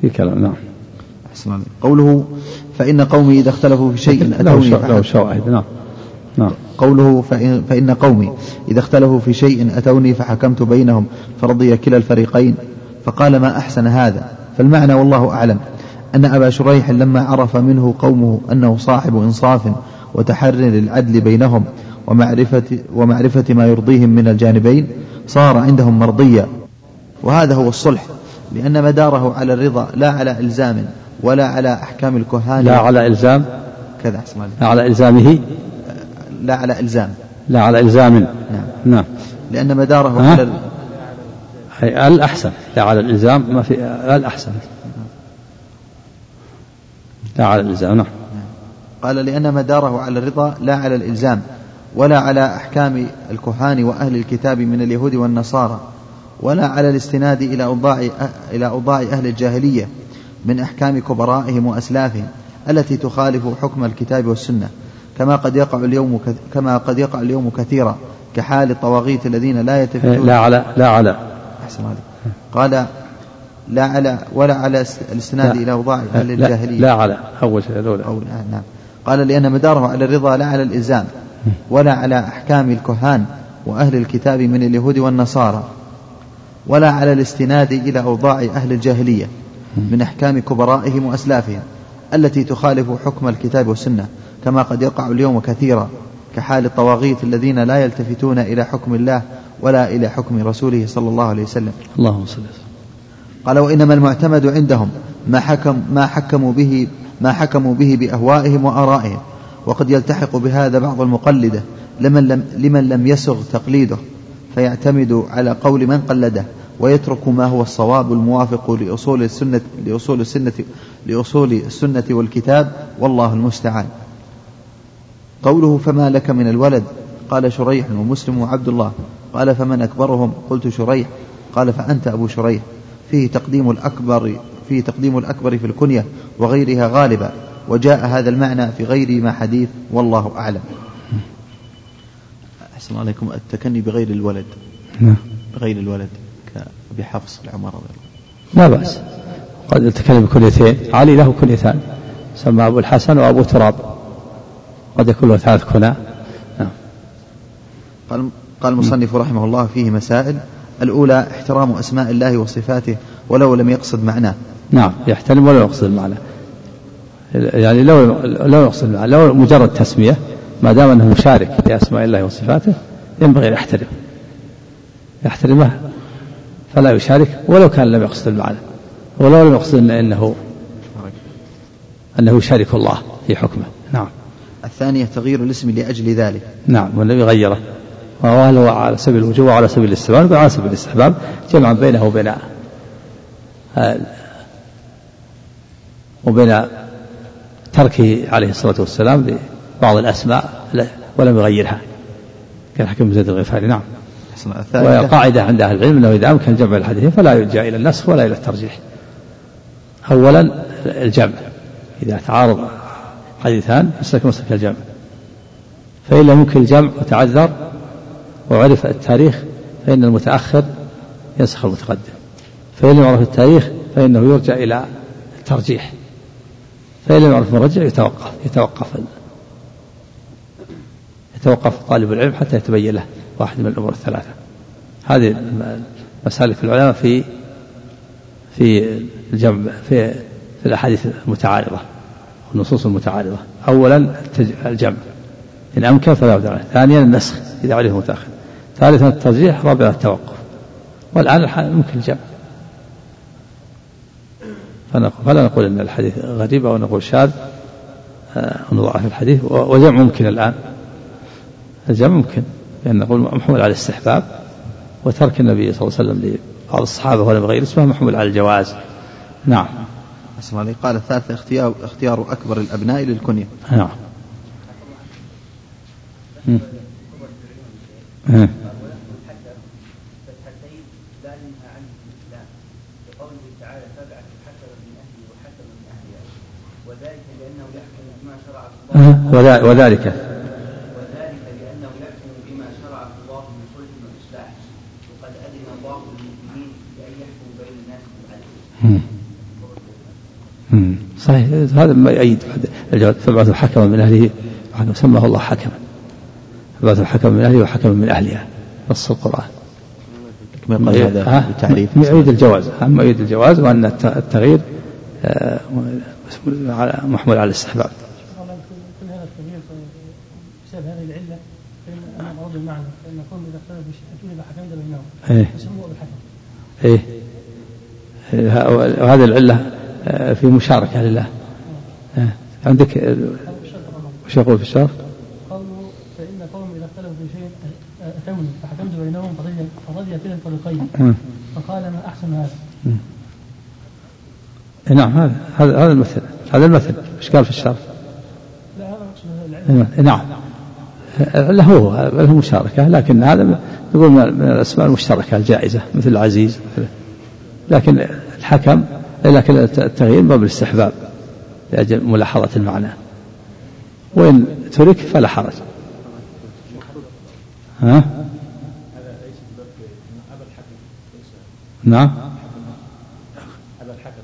في كلام نعم. أحسن. قوله فإن قومي إذا اختلفوا في شيء أتوني له شواهد نعم. نعم. قوله فإن, فإن قومي إذا اختلفوا في شيء أتوني فحكمت بينهم فرضي كلا الفريقين. فقال ما أحسن هذا؟ فالمعنى والله أعلم أن أبا شريح لما عرف منه قومه أنه صاحب إنصاف وتحر للعدل بينهم ومعرفة, ومعرفة ما يرضيهم من الجانبين صار عندهم مرضيا وهذا هو الصلح لأن مداره على الرضا لا على إلزام ولا على أحكام الكهان لا على إلزام؟ كذا أحسن. لا على إلزامه؟ لا على إلزام. لا على إلزام. نعم. نعم. لأن مداره؟ على الأحسن لا على الإلزام ما في الأحسن لا على الإلزام نعم. قال لأن مداره على الرضا لا على الإلزام ولا على أحكام الكهان وأهل الكتاب من اليهود والنصارى ولا على الاستناد إلى أوضاع إلى أوضاع أهل الجاهلية من أحكام كبرائهم وأسلافهم التي تخالف حكم الكتاب والسنة. كما قد يقع اليوم كما قد يقع اليوم كثيرا كحال الطواغيت الذين لا يتفتون لا على لا على. أحسن عليك. قال لا على ولا على است- الاستناد لا. إلى أوضاع أهل لا, الجاهلية لا على أول شيء الأولى. أو لا نعم. قال لأن مداره على الرضا لا على الإلزام ولا على أحكام الكهان وأهل الكتاب من اليهود والنصارى ولا على الاستناد إلى أوضاع أهل الجاهلية من أحكام كبرائهم وأسلافهم التي تخالف حكم الكتاب والسنة كما قد يقع اليوم كثيرا. كحال الطواغيت الذين لا يلتفتون إلى حكم الله ولا إلى حكم رسوله صلى الله عليه وسلم اللهم صل وسلم قال وإنما المعتمد عندهم ما حكم ما حكموا به ما حكموا به بأهوائهم وآرائهم وقد يلتحق بهذا بعض المقلدة لمن لم لمن لم يسغ تقليده فيعتمد على قول من قلده ويترك ما هو الصواب الموافق لأصول السنة لأصول السنة لأصول السنة والكتاب والله المستعان. قوله فما لك من الولد؟ قال شريح ومسلم وعبد الله. قال فمن أكبرهم؟ قلت شريح. قال فأنت أبو شريح. فيه تقديم الأكبر فيه تقديم الأكبر في الكنية وغيرها غالبا. وجاء هذا المعنى في غير ما حديث والله أعلم. أحسن الله عليكم. التكني بغير الولد. نعم. بغير الولد كأبي حفص العمر. رضي الله لا بأس. قد يتكلم بكنيتين علي له كنيتان سمى أبو الحسن وأبو تراب. قد يكون له ثلاث كنى نعم. قال قال المصنف رحمه الله فيه مسائل. الأولى احترام أسماء الله وصفاته ولو لم يقصد معناه. نعم يحترم ولا يقصد المعنى يعني لو لو يقصد المعنى لو مجرد تسمية ما دام أنه مشارك في أسماء الله وصفاته ينبغي أن يحترم. يحترمه فلا يشارك ولو كان لم يقصد المعنى. ولو لم يقصد إن- انه إنه يشارك الله في حكمه. نعم. الثانية تغيير الاسم لأجل ذلك. نعم والنبي غيره. وهل هو على سبيل الوجوب وعلى سبيل الاستحباب على سبيل الاستحباب جمعا بينه وبين وبين تركه عليه الصلاة والسلام لبعض الأسماء ولم يغيرها. كالحكم بن زيد الغفاري نعم. أحسن وهي الثالثة قاعدة عند أهل العلم أنه إذا أمكن جمع الحديثين فلا يلجأ إلى النسخ ولا إلى الترجيح. أولا الجمع إذا تعارض حديثان يسلك مسلك الجمع. فإن لم يمكن الجمع وتعذر وعرف التاريخ فإن المتأخر ينسخ المتقدم. فإن لم يعرف التاريخ فإنه يرجع إلى الترجيح. فإن لم يعرف المرجع يتوقف يتوقف يتوقف طالب العلم حتى يتبين له واحد من الأمور الثلاثة. هذه مسالك العلماء في في الجمع في في الأحاديث المتعارضة. والنصوص المتعارضة. أولا الجمع. إن أمكن فلا بد عنه ثانيا النسخ إذا عرف متأخر. ثالثا الترجيح رابعا التوقف. والآن ممكن الجمع. فنقول فلا نقول أن الحديث غريب أو نقول شاذ آه، أو نضعف الحديث. وجمع ممكن الآن. الجمع ممكن. لأن نقول محمول على الاستحباب وترك النبي صلى الله عليه وسلم لبعض الصحابة ولم غير اسمه محمول على الجواز. نعم. أحسن عليك. قال الثالثة اختيار اختيار أكبر الأبناء للكنية. نعم. اهلها وذلك لأنه يحكم بما شرع الله وذلك. وذلك من صلح وإصلاح وقد أذن الله للمؤمنين بأن يحكموا بين الناس بالعدل. صحيح. هذا ما يؤيد الجواب. فبعثوا حكما من وحكم سماه الله حكما. فبعثوا حكما من أهله وحكما من أهلها نص القرآن. ما هذا ها؟ بتعريف يؤيد الجواز. أما يؤيد الجواز الت- التغيير آه، على- محمول على الاستحباب. بسبب هذه العله فان برد المعنى فان قوم اذا اختلفوا في شيء حكمت بينهم. فسموه بالحكم إيه، وهذه العلة آه، في مشاركة لله آه، عندك آه، هذا وش يقول في الشرح؟ قوله فإن قوم إذا اختلفوا في شيء أتوني فحكمت بينهم فرضي فرضي كلا الفريقين. فقال ما احسن هذا إيه، نعم هذا هذا هذا المثل هذا المثل إيش قال في الشرح؟ لا هذا اقصد العله إيه، نعم له هو له مشاركة لكن هذا نقول من الأسماء المشتركة الجائزة مثل العزيز لكن الحكم لكن التغيير باب الاستحباب لأجل ملاحظة المعنى. وإن ترك فلا حرج. ها؟ نعم. أبا الحكم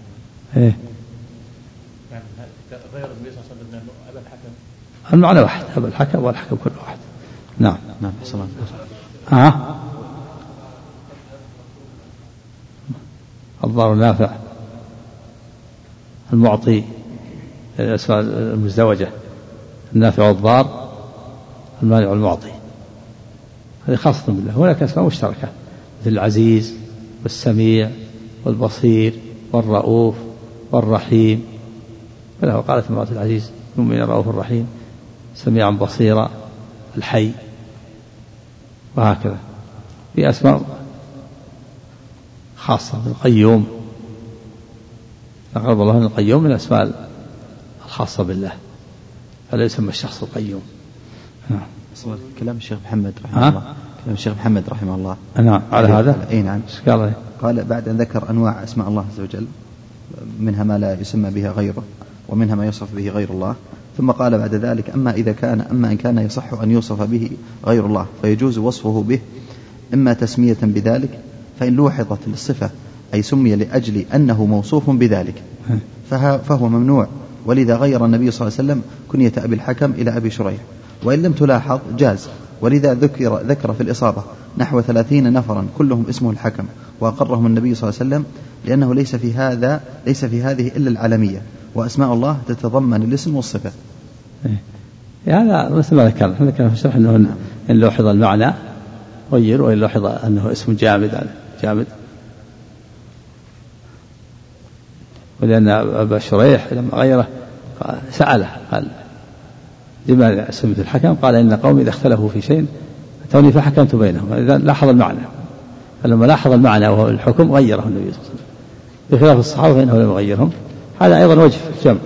إيه. غير النبي صلى الله عليه وسلم أبا الحكم المعنى واحد أبا الحكم والحكم كل واحد. نعم. نعم الله ها؟ الضار النافع. المعطي الأسماء المزدوجة النافع والضار المانع والمعطي. هذه خاصة بالله هناك أسماء مشتركة مثل العزيز والسميع والبصير والرؤوف والرحيم. وله قالت امرأة العزيز المؤمن الرؤوف الرحيم سميعا بصيرا الحي. وهكذا. في أسماء خاصة بالقيوم أقرب الله من القيوم من الأسماء الخاصة بالله فلا يسمى الشخص القيوم. نعم. كلام الشيخ محمد رحمه؟ الله. كلام الشيخ محمد رحمه الله. نعم على هذا؟ أي نعم. قال؟ قال بعد أن ذكر أنواع أسماء الله عز وجل منها ما لا يسمى بها غيره ومنها ما يوصف به غير الله ثم قال بعد ذلك أما إذا كان أما إن كان يصح أن يوصف به غير الله فيجوز وصفه به إما تسمية بذلك فإن لوحظت الصفة أي سمي لأجل أنه موصوف بذلك. فهو ممنوع. ولذا غير النبي صلى الله عليه وسلم كنية أبي الحكم إلى أبي شريح. وإن لم تلاحظ جاز. ولذا ذكر ذكر في الإصابة نحو ثلاثين نفرا كلهم اسمه الحكم وأقرهم النبي صلى الله عليه وسلم لأنه ليس في هذا ليس في هذه إلا العالمية وأسماء الله تتضمن الاسم والصفة. إيه. هذا مثل ما ذكرنا. ذكرنا في الشرح ان إن لوحظ المعنى غير وإن لوحظ أنه اسم جامد جامد. ولأن أبا شريح لما غيره سأله قال لماذا سميت الحكم؟ قال إن قومي إذا اختلفوا في شيء اتوني فحكمت بينهم. إذا لاحظ المعنى. فلما لاحظ المعنى وهو الحكم غيره النبي صلى الله عليه وسلم. بخلاف الصحابة فإنه لم يغيرهم. هذا أيضا وجه في الجمع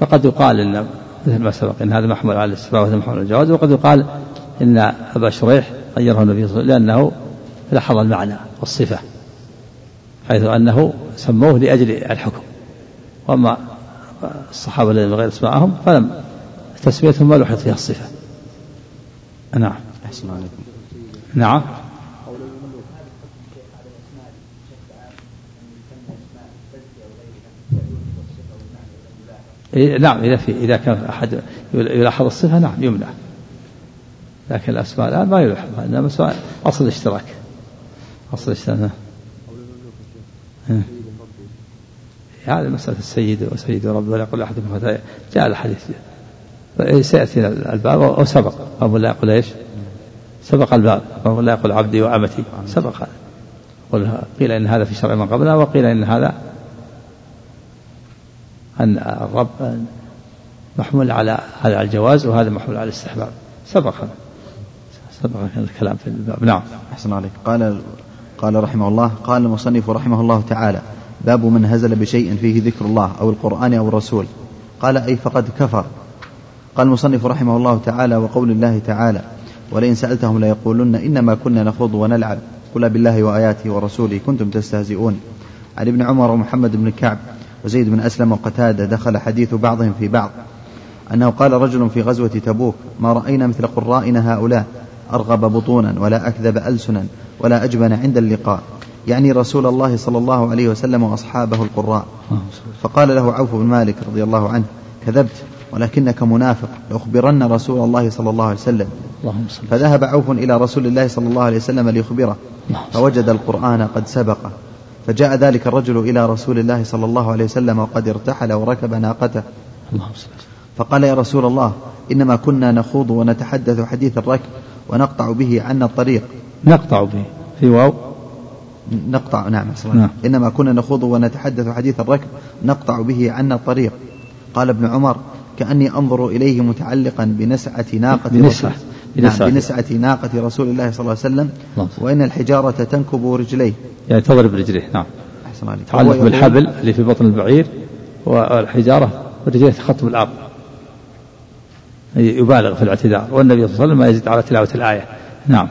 فقد يقال إن مثل ما سبق إن هذا محمول على الاستفاء وهذا محمول على الجواز وقد يقال إن أبا شريح غيره النبي صلى الله عليه وسلم لأنه لاحظ المعنى والصفة. حيث أنه سموه لأجل الحكم. وأما الصحابة الذين بغير اسمائهم فلم تسميتهم ما لوحظ فيها الصفة. نعم. أحسن عليكم. نعم. نعم إذا في إذا كان أحد يلاحظ الصفة نعم يمنع. لكن الأسماء الآن ما يلاحظ إنما أصل الاشتراك. أصل الاشتراك ها. هذه مسألة السيد وسيد ربي ولا يقول أحدكم فتاة جاء الحديث. سيأتي الباب أو سبق. أو لا يقول إيش؟ سبق الباب. أو لا يقول عبدي وأمتي. سبق. هذا قل قيل إن هذا في شرع من قبلنا وقيل إن هذا أن الرب محمول على على الجواز وهذا محمول على الاستحباب. سبق. هذا سبق الكلام في الباب. نعم. أحسن عليك. قال قال رحمه الله قال المصنف رحمه الله تعالى باب من هزل بشيء فيه ذكر الله أو القرآن أو الرسول قال أي فقد كفر قال المصنف رحمه الله تعالى وقول الله تعالى ولئن سألتهم ليقولن إنما كنا نخوض ونلعب قل بالله وآياته ورسوله كنتم تستهزئون عن ابن عمر ومحمد بن كعب وزيد بن أسلم وقتادة دخل حديث بعضهم في بعض أنه قال رجل في غزوة تبوك ما رأينا مثل قرائنا هؤلاء أرغب بطونا ولا أكذب ألسنا ولا أجبن عند اللقاء. يعني رسول الله صلى الله عليه وسلم وأصحابه القراء. فقال له عوف بن مالك رضي الله عنه كذبت ولكنك منافق لأخبرن رسول الله صلى الله عليه وسلم. فذهب عوف إلى رسول الله صلى الله عليه وسلم ليخبره فوجد القرآن قد سبقه فجاء ذلك الرجل إلى رسول الله صلى الله عليه وسلم وقد ارتحل وركب ناقته. فقال يا رسول الله إنما كنا نخوض ونتحدث حديث الركب ونقطع به عنا الطريق. نقطع به. في واو؟ نقطع نعم نعم. إنما كنا نخوض ونتحدث حديث الركب نقطع به عنا الطريق. قال ابن عمر كأني أنظر إليه متعلقا بنسعة ناقة بنسعة. رسول- نعم بنسعة. بنسعة ناقة رسول الله صلى الله عليه وسلم. وإن الحجارة تنكب رجليه. يعني تضرب رجليه نعم. أحسن عليك. هو تعلق بالحبل اللي في بطن البعير والحجارة ورجليه تخط بالأرض يبالغ في الاعتذار والنبي صلى الله عليه وسلم ما يزيد على تلاوة الآية. نعم.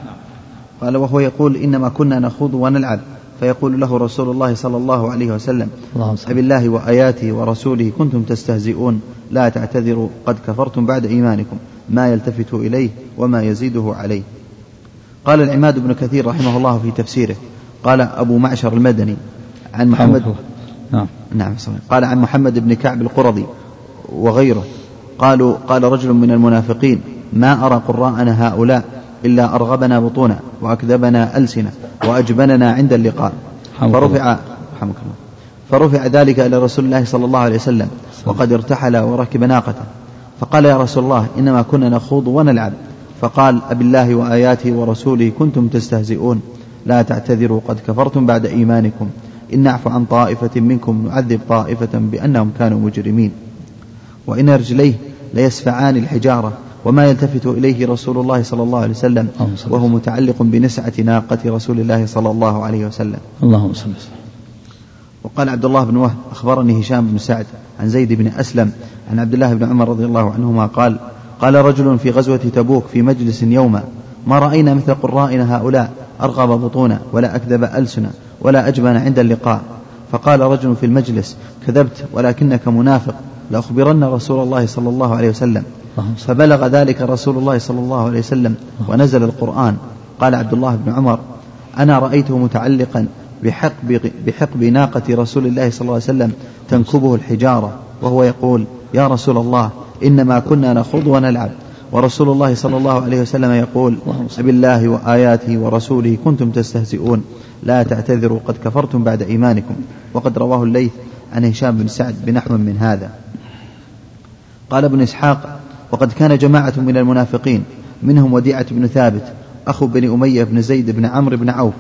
قال وهو يقول إنما كنا نخوض ونلعب. فيقول له رسول الله صلى الله عليه وسلم صل أبالله وآياته ورسوله كنتم تستهزئون. لا تعتذروا قد كفرتم بعد إيمانكم. ما يلتفت إليه وما يزيده عليه. قال العماد بن كثير رحمه الله في تفسيره قال أبو معشر المدني عن محمد الله. نعم. نعم صحيح. قال عن محمد بن كعب القرظي وغيره. قالوا قال رجل من المنافقين ما أرى قراءنا هؤلاء؟ إلا أرغبنا بطونا وأكذبنا ألسنة وأجبننا عند اللقاء. فرفع الله. فرفع ذلك إلى رسول الله صلى الله عليه وسلم وقد ارتحل وركب ناقته فقال يا رسول الله إنما كنا نخوض ونلعب. فقال أبالله وآياته ورسوله كنتم تستهزئون. لا تعتذروا قد كفرتم بعد إيمانكم. إن نعفو عن طائفة منكم نعذب طائفة بأنهم كانوا مجرمين. وإن رجليه ليسفعان الحجارة وما يلتفت إليه رسول الله صلى الله عليه وسلم وهو متعلق بنسعة ناقة رسول الله صلى الله عليه وسلم. اللهم صل وسلم. وقال عبد الله بن وهب أخبرني هشام بن سعد عن زيد بن أسلم عن عبد الله بن عمر رضي الله عنهما قال قال رجل في غزوة تبوك في مجلس يوما ما رأينا مثل قرائنا هؤلاء أرغب بطونا ولا أكذب ألسنا ولا أجبن عند اللقاء فقال رجل في المجلس كذبت ولكنك منافق لأخبرن رسول الله صلى الله عليه وسلم فبلغ ذلك رسول الله صلى الله عليه وسلم ونزل القرآن. قال عبد الله بن عمر أنا رأيته متعلقا بحقب, بحقب ناقة رسول الله صلى الله عليه وسلم تنكبه الحجارة. وهو يقول يا رسول الله إنما كنا نخوض ونلعب. ورسول الله صلى الله عليه وسلم يقول. بالله وآياته ورسوله كنتم تستهزئون. لا تعتذروا قد كفرتم بعد إيمانكم. وقد رواه الليث عن هشام بن سعد بنحو من هذا. قال ابن إسحاق وقد كان جماعة من المنافقين منهم وديعة بن ثابت أخو بني أمية بن زيد بن عمرو بن عوف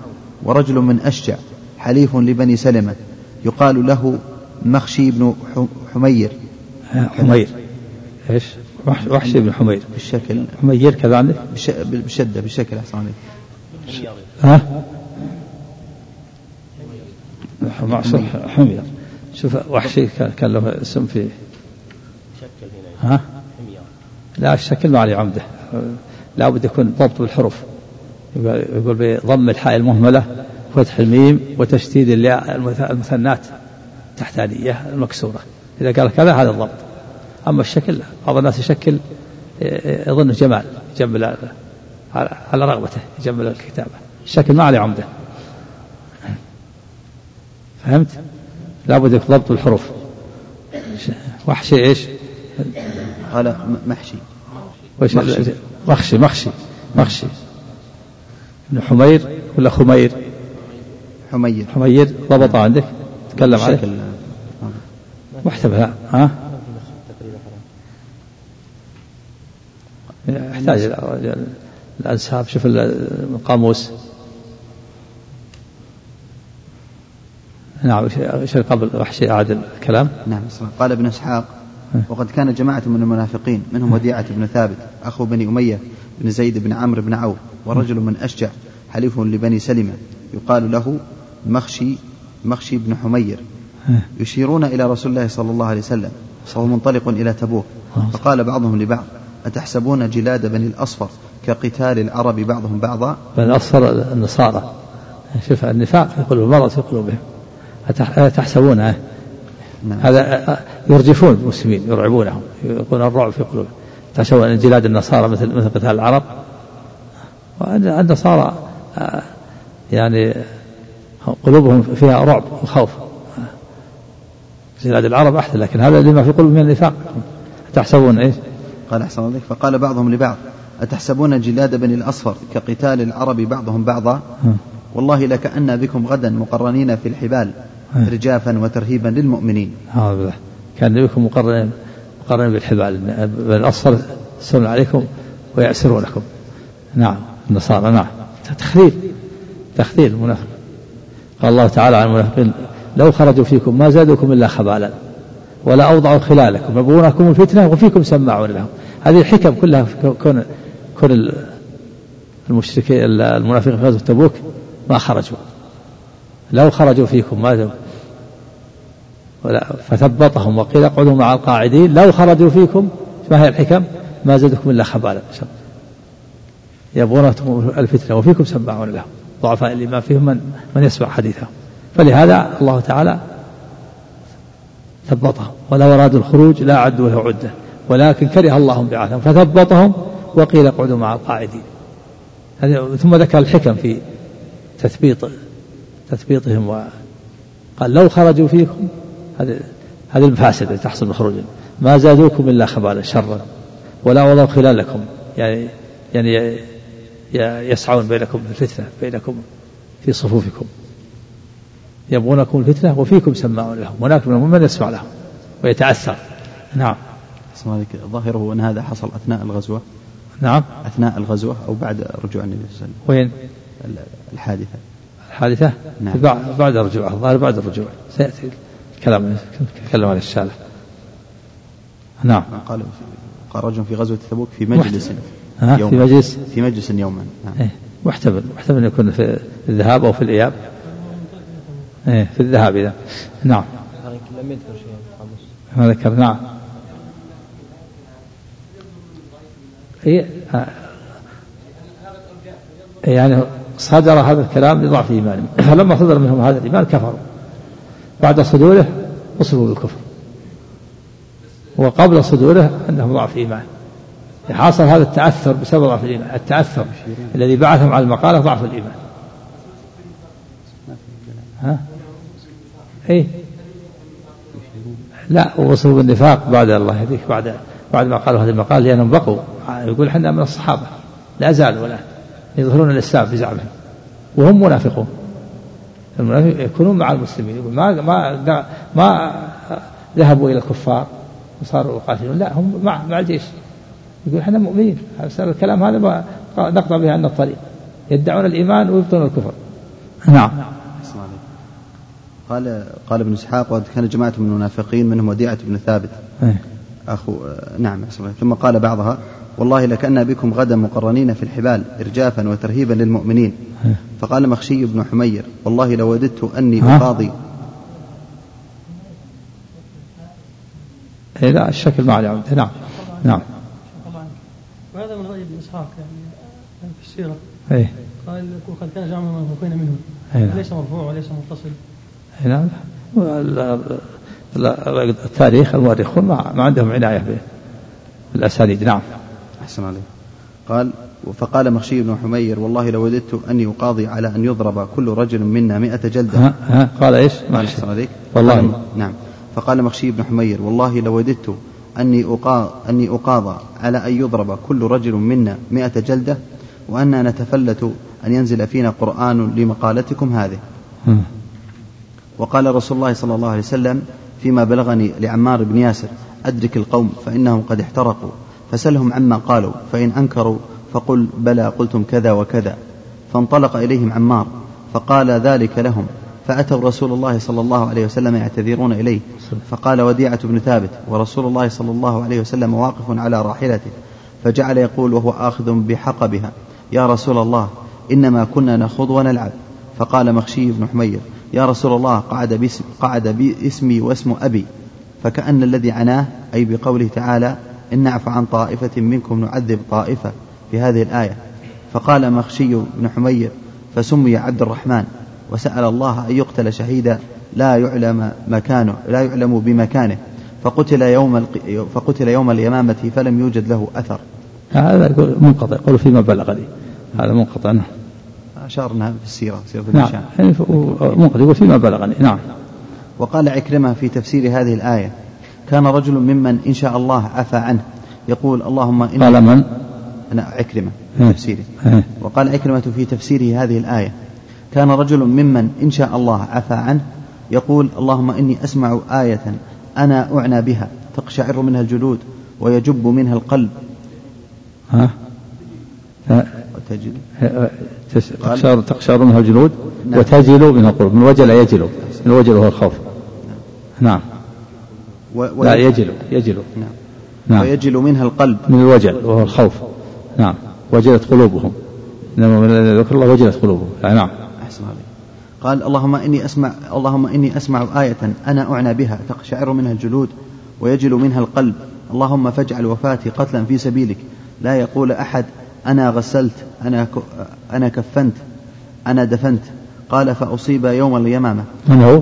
ورجل من أشجع حليف لبني سلمة يقال له مخشي بن حمير حمير إيش؟ وحش- وحشي بن حمير بالشكل حمير كذا عندك؟ بالش- بالشدة بالشكل أحسن عليك ها؟ معصر حمير شوف وحشي كان كان له اسم في شكل هنا ها؟ لا الشكل ما عليه عمده لا بد يكون ضبط بالحروف يقول بضم الحاء المهملة فتح الميم وتشديد الياء المث- المثنات تحتانية المكسورة إذا قال كذا هذا الضبط أما الشكل. بعض الناس يشكل ي- يظن جمال يجمل على رغبته يجمل الكتابة الشكل ما عليه عمده فهمت؟ لابد ضبط الحروف وحشي إيش؟ قال محشي. وش مخشي. مخشي مخشي مخشي ابن حمير ولا خمير؟ حمير. حمير ضبط عندك؟ تكلم عليه. محتمل ها؟ يحتاج الأنساب شوف القاموس. نعم إيش قبل وحشي أعد الكلام؟ نعم. قال ابن إسحاق وقد كان جماعة من المنافقين منهم وديعة بن ثابت أخو بني أمية بن زيد بن عمرو بن عوف ورجل من أشجع حليف لبني سلمة يقال له مخشي مخشي بن حمير. يشيرون إلى رسول الله صلى الله عليه وسلم وهو منطلق إلى تبوك. فقال بعضهم لبعض أتحسبون جلاد بني الأصفر كقتال العرب بعضهم بعضا؟ بل أصفر النصارى. شوف النفاق في قلوب المرض في قلوبهم أتح- أتحسبون نعم. هذا يرجفون المسلمين يرعبونهم يكون الرعب في قلوبهم. تشوى ان جلاد النصارى مثل مثل قتال العرب. النصارى آه، يعني قلوبهم فيها رعب وخوف. جلاد العرب أحسن لكن هذا لما في قلوبهم من النفاق. تحسبون إيش؟ قال أحسن الله فقال بعضهم لبعض أتحسبون جلاد بني الأصفر كقتال العرب بعضهم بعضا؟ والله لكأن بكم غدا مقرنين في الحبال. رجافا وترهيبا للمؤمنين. هذا كان بكم مقرنين مقرنين بالحبال. الأصفر يسرون عليكم ويأسرونكم. نعم النصارى نعم. تخذيل. تخذيل المنافق قال الله تعالى عن المنافقين لو خرجوا فيكم ما زادوكم إلا خبالا ولا أوضعوا خلالكم يبغونكم الفتنة وفيكم سماعون لهم. هذه الحكم كلها في كون كون المشركين المنافقين في غزوة تبوك ما خرجوا. لو خرجوا فيكم ما ولا فثبطهم وقيل اقعدوا مع القاعدين. لو خرجوا فيكم ما هي الحكم؟ ما زادكم إلا خبالا. يبغون الفتنة وفيكم سماعون لهم. ضعفاء الإيمان فيهم من, من يسمع حديثهم. فلهذا الله تعالى ثبطهم. ولو أرادوا الخروج لا عدوا له عدة. ولكن كره الله بعثهم. فثبطهم وقيل اقعدوا مع القاعدين. ثم ذكر الحكم في تثبيط تثبيطهم وقال لو خرجوا فيكم هذه هذه المفاسد التي تحصل بخروج ما زادوكم إلا خبالا شرا. ولا وضعوا خلالكم يعني يعني يسعون بينكم بالفتنه بينكم في صفوفكم. يبغونكم الفتنة وفيكم سماعون لهم هناك منهم من يسمع لهم ويتأثر. نعم. اسمع ظاهره أن هذا حصل أثناء الغزوة. نعم. أثناء الغزوة أو بعد رجوع النبي صلى الله عليه وسلم. وين؟ الحادثة. الحادثة؟ نعم. بعد بعد الرجوع الظاهر بعد الرجوع سيأتي. الكلام نتكلم عن الشالة نعم. قال قال رجل في غزوة تبوك في مجلس في مجلس؟ في مجلس يوما. نعم. إيه. محتمل محتمل أن يكون في الذهاب أو في الإياب. إيه في الذهاب إذا. نعم. لم يذكر شيء ما ذكر نعم. إيه آه. يعني صدر هذا الكلام لضعف إيمانهم فلما صدر منهم هذا الإيمان كفروا. بعد صدوره وصلوا بالكفر. وقبل صدوره أنهم ضعف إيمان حصل هذا التأثر بسبب ضعف الإيمان. التأثر الذي بعثهم على المقالة ضعف الإيمان. ها؟ اي لا وصلوا بالنفاق بعد الله يهديك بعد بعد ما قالوا هذا المقال لأنهم بقوا. يقول إحنا من الصحابة. لا زالوا الآن يظهرون الإسلام بزعمهم وهم منافقون. يكونون مع المسلمين. يقول ما ما ما ذهبوا إلى الكفار وصاروا يقاتلون لا هم مع مع الجيش. يقول إحنا مؤمنين. الكلام هذا نقطع به عن الطريق. يدعون الإيمان ويبطلون الكفر. نعم. قال قال ابن إسحاق وقد كان جماعة من المنافقين منهم وديعة بن ثابت. أخو نعم ثم قال بعضها والله لكأن بكم غدا مقرنين في الحبال إرجافا وترهيبا للمؤمنين. فقال مخشي بن حمير والله لو وددت أني أقاضي إيه لا الشكل ما عليه. نعم نعم. وهذا من رأي ابن إسحاق يعني في السيرة. إيه. قال وقد كان جمع من منهم. إيه. ليس مرفوع وليس متصل. نعم التاريخ المؤرخون ما, ما عندهم عناية بالأسانيد نعم. أحسن عليه قال فقال مخشي بن حمير والله لو وددت أني أقاضي على أن يضرب كل رجل منا مئة جلدة. ها ها قال إيش؟ أحسن عليك. والله. نعم. فقال مخشي بن حمير والله لو وددت أني أقاض أني أقاضى على أن يضرب كل رجل منا مئة جلدة وأنا نتفلت أن ينزل فينا قرآن لمقالتكم هذه. وقال رسول الله صلى الله عليه وسلم فيما بلغني لعمار بن ياسر أدرك القوم فإنهم قد احترقوا فسلهم عما قالوا فإن أنكروا فقل بلى قلتم كذا وكذا. فانطلق إليهم عمار فقال ذلك لهم فأتوا رسول الله صلى الله عليه وسلم يعتذرون إليه فقال وديعة بن ثابت ورسول الله صلى الله عليه وسلم واقف على راحلته فجعل يقول وهو آخذ بحقبها يا رسول الله إنما كنا نخوض ونلعب. فقال مخشي بن حمير يا رسول الله قعد, باسم قعد باسمي واسم أبي فكأن الذي عناه أي بقوله تعالى إن نعفو عن طائفة منكم نعذب طائفة في هذه الآية. فقال مخشي بن حمير فسمي عبد الرحمن وسأل الله أن يقتل شهيدا لا يعلم مكانه لا يعلم بمكانه. فقتل يوم فقتل يوم اليمامة فلم يوجد له أثر. هذا منقطع يقول فيما بلغني هذا منقطع. نعم أشارنا في السيرة سيرة نعم. يعني منقطع يقول فيما بلغني. نعم. وقال عكرمة في تفسير هذه الآية كان رجل ممن إن شاء الله عفى عنه. يقول اللهم إني قال من؟ أنا عكرمة إيه. في تفسيره. إيه. وقال عكرمة في تفسيره هذه الآية كان رجل ممن إن شاء الله عفى عنه. يقول اللهم إني أسمع آية أنا أعنى بها تقشعر منها الجلود ويجب منها القلب. ها؟ تس- تقشر تقشر منها الجلود نعم. وتجل منها القلوب من وجل يجل الوجل هو الخوف. نعم. و... و... لا يجل يجل نعم. نعم. ويجل منها القلب. من الوجل وهو الخوف. نعم. وجلت قلوبهم. انما من الذين ذكر الله وجلت قلوبهم. نعم. أحسن عليك قال اللهم إني أسمع اللهم إني أسمع آية أنا أعنى بها. تقشعر منها الجلود ويجل منها القلب. اللهم فاجعل وفاتي قتلا في سبيلك. لا يقول أحد أنا غسلت أنا. أنا كفنت أنا دفنت قال فأصيب يوم اليمامة من هو؟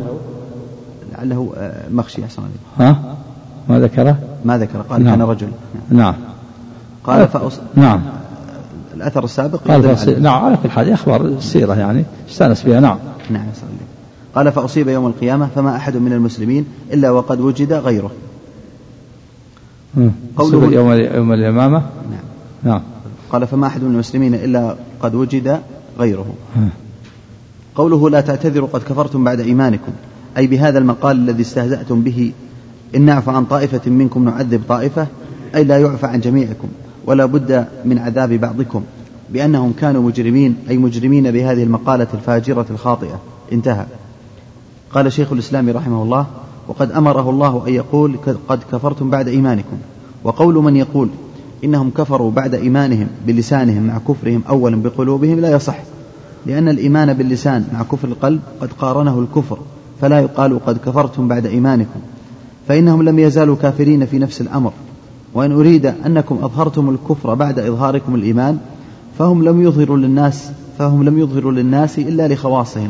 لعله آه، مخشي أحسن ها؟ ما ذكره؟ ما ذكر قال نعم. كان رجل نعم. نعم قال فأص... نعم الأثر السابق قال. عليه. نعم على كل حال أخبار السيرة يعني استأنس بها نعم نعم. قال فأصيب يوم القيامة فما أحد من المسلمين إلا وقد وجد غيره. قوله- قوله يوم يوم اليمامة نعم نعم قال فما أحد من المسلمين إلا قد وجد غيره. قوله لا تعتذروا قد كفرتم بعد إيمانكم. أي بهذا المقال الذي استهزأتم به إن نعفو عن طائفة منكم نعذب طائفة أي لا يعفى عن جميعكم ولا بد من عذاب بعضكم بأنهم كانوا مجرمين أي مجرمين بهذه المقالة الفاجرة الخاطئة. انتهى. قال شيخ الإسلام رحمه الله وقد أمره الله أن يقول قد كفرتم بعد إيمانكم. وقول من يقول؟ إنهم كفروا بعد إيمانهم بلسانهم مع كفرهم أولا بقلوبهم لا يصح لأن الإيمان باللسان مع كفر القلب قد قارنه الكفر فلا يقال قد كفرتم بعد إيمانكم فإنهم لم يزالوا كافرين في نفس الأمر وإن أريد أنكم أظهرتم الكفر بعد إظهاركم الإيمان فهم لم يظهروا للناس فهم لم يظهروا للناس إلا لخواصهم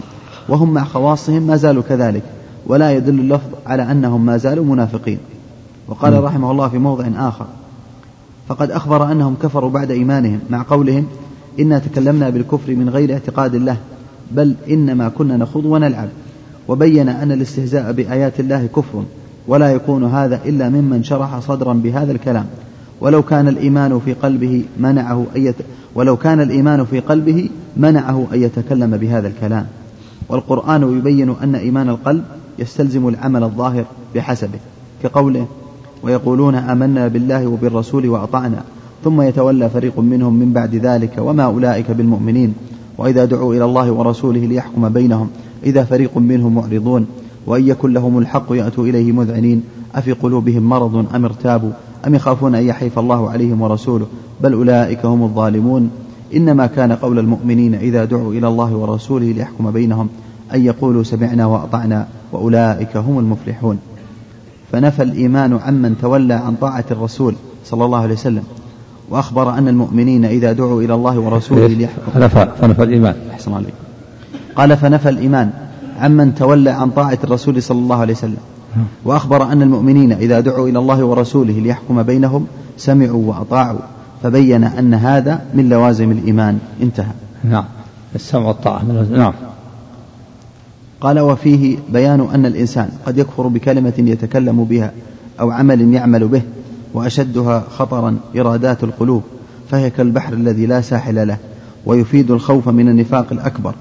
وهم مع خواصهم ما زالوا كذلك ولا يدل اللفظ على أنهم ما زالوا منافقين. وقال رحمه الله في موضع آخر فقد أخبر أنهم كفروا بعد إيمانهم مع قولهم إنا تكلمنا بالكفر من غير اعتقاد له بل إنما كنا نخوض ونلعب. وبين أن الاستهزاء بآيات الله كفر ولا يكون هذا إلا ممن شرح صدرا بهذا الكلام. ولو كان الإيمان في قلبه منعه أن يت... ولو كان الإيمان في قلبه منعه أن يتكلم بهذا الكلام. والقرآن يبين أن إيمان القلب يستلزم العمل الظاهر بحسبه كقوله ويقولون آمنا بالله وبالرسول وأطعنا ثم يتولى فريق منهم من بعد ذلك وما أولئك بالمؤمنين. وإذا دعوا إلى الله ورسوله ليحكم بينهم إذا فريق منهم معرضون. وإن يكن لهم الحق يأتوا إليه مذعنين. أفي قلوبهم مرض أم ارتابوا؟ أم يخافون أن يحيف الله عليهم ورسوله؟ بل أولئك هم الظالمون. إنما كان قول المؤمنين إذا دعوا إلى الله ورسوله ليحكم بينهم أن يقولوا سمعنا وأطعنا وأولئك هم المفلحون. فنفى الإيمان عمن تولى عن طاعة الرسول صلى الله عليه وسلم. وأخبر أن المؤمنين إذا دعوا إلى الله ورسوله ليحكم فنفى فنفى الإيمان. أحسن عليك قال فنفى الإيمان عمن تولى عن طاعة الرسول صلى الله عليه وسلم. وأخبر أن المؤمنين إذا دعوا إلى الله ورسوله ليحكم بينهم سمعوا وأطاعوا فبين أن هذا من لوازم الإيمان. انتهى. نعم. السمع والطاعة من نعم. قال وفيه بيان أن الإنسان قد يكفر بكلمة يتكلم بها أو عمل يعمل به وأشدها خطرا إرادات القلوب فهي كالبحر الذي لا ساحل له ويفيد الخوف من النفاق الأكبر.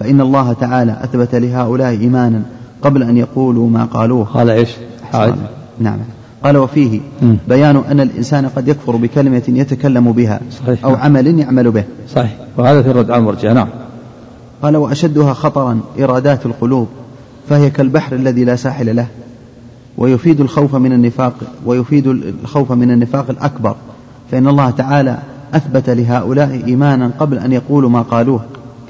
فإن الله تعالى أثبت لهؤلاء إيمانا قبل أن يقولوا ما قالوه. قال إيش؟ نعم. قال وفيه. بيان أن الإنسان قد يكفر بكلمة يتكلم بها صحيح. أو عمل يعمل به. صحيح. وهذا في الرد على المرجع نعم. قال وأشدها خطرا إرادات القلوب فهي كالبحر الذي لا ساحل له ويفيد الخوف من النفاق ويفيد الخوف من النفاق الأكبر فإن الله تعالى أثبت لهؤلاء إيمانا قبل أن يقولوا ما قالوه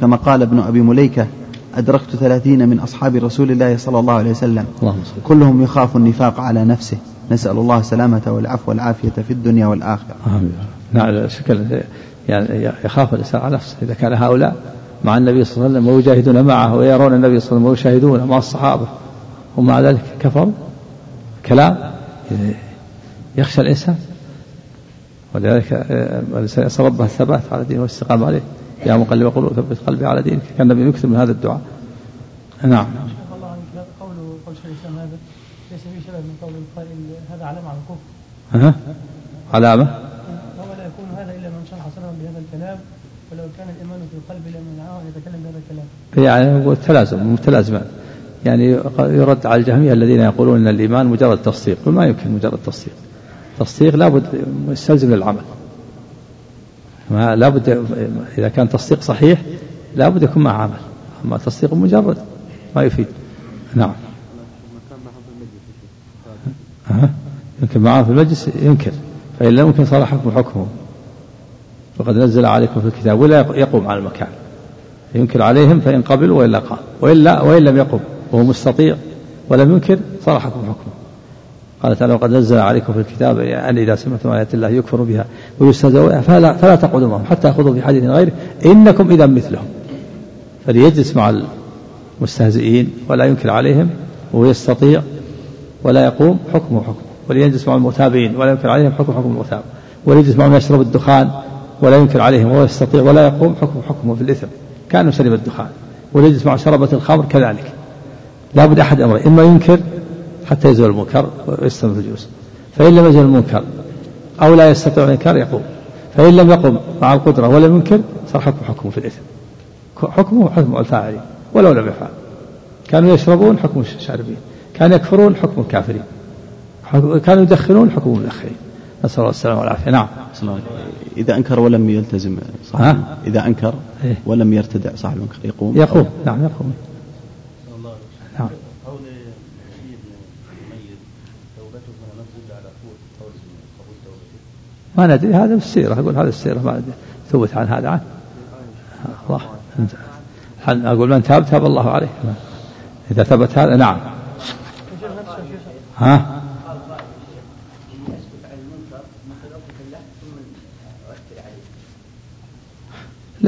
كما قال ابن أبي مليكة أدركت ثلاثين من أصحاب رسول الله صلى الله عليه وسلم كلهم يخاف النفاق على نفسه نسأل الله السلامة والعفو والعافية في الدنيا والآخرة. آمين. نعم شكل يعني يخاف الإنسان على نفسه إذا كان هؤلاء مع النبي صلى الله عليه وسلم ويجاهدون معه ويرون النبي صلى الله عليه وسلم ويشاهدونه مع الصحابة. ومع ذلك كفروا. كلام. يخشى الإنسان. ولذلك آه، يسأل ربه الثبات على دينه والاستقامة عليه. يا مقلب قلوب ثبت قلبي على دينك. كان النبي يكثر من هذا الدعاء. نعم. الله قوله قول شيخ الإسلام هذا ليس فيه شبه من قول القائل هذا علامة على الكفر. أه. علامة وهو لا يكون هذا الا من شرح صدرا بهذا الكلام ولو كان الايمان في القلب لمنعه ان يتكلم بهذا الكلام. يعني هو التلازم متلازمان يعني يرد على الجهمية الذين يقولون إن الإيمان مجرد تصديق وما يمكن مجرد تصديق. تصديق لابد يستلزم للعمل. ما لابد إذا كان تصديق صحيح لابد يكون مع عمل. أما تصديق مجرد ما يفيد. نعم. أه. يمكن معه في المجلس ينكر فإن لم يمكن صار حكم حكمه وقد نزل عليكم في الكتاب ولا يقوم على المكان ينكر عليهم فإن قبلوا وإلا قام وإلا وإن لم يقم. وهو مستطيع. ولم ينكر صار حكم حكمه قال تعالى وقد نزل عليكم في الكتاب أن إذا سمعتم آيات الله يكفر بها ويستهزئ فلا, فلا تقعدوا معهم حتى يأخذوا في حديث غيره. إنكم إذا مثلهم. فليجلس مع المستهزئين ولا ينكر عليهم. ويستطيع ولا يقوم. حكمه حكم. وليجلس مع المتابعين ولا ينكر عليهم. حكم حكم المتابع. وليجلس معهم يشرب الدخان ولا ينكر عليهم. ولا يستطيع ولا يقوم. حكم حكمه في الإثم. كأنه شرب الدخان وليجلس مع شربة الخمر كذلك. لا بد أحد أمرين إما ينكر حتى يزول المنكر ويستمر في الجلوس. فإن لم يزول المنكر أو لا يستطيع الإنكار يقوم. فإن لم يقم مع القدرة ولم ينكر صار حكم حكمه في الإثم. حكمه حكم الفاعلين ولو لم يفعل. كانوا يشربون حكم الشاربين كانوا يكفرون حكم الكافرين كانوا يدخنون حكم المدخنين. نسأل الله السلامة والعافية. نعم. إذا أنكر ولم يلتزم صاحب إذا أنكر إيه؟ ولم يرتدع صاحب المنكر يقوم؟ يقوم. نعم يقوم. نعم. ما ندري هذا في السيرة أقول هذا السيرة ما ندري ثبت عن هذا عنه الله. أقول من تاب تاب الله عليه. إذا ثبت هذا نعم. ها؟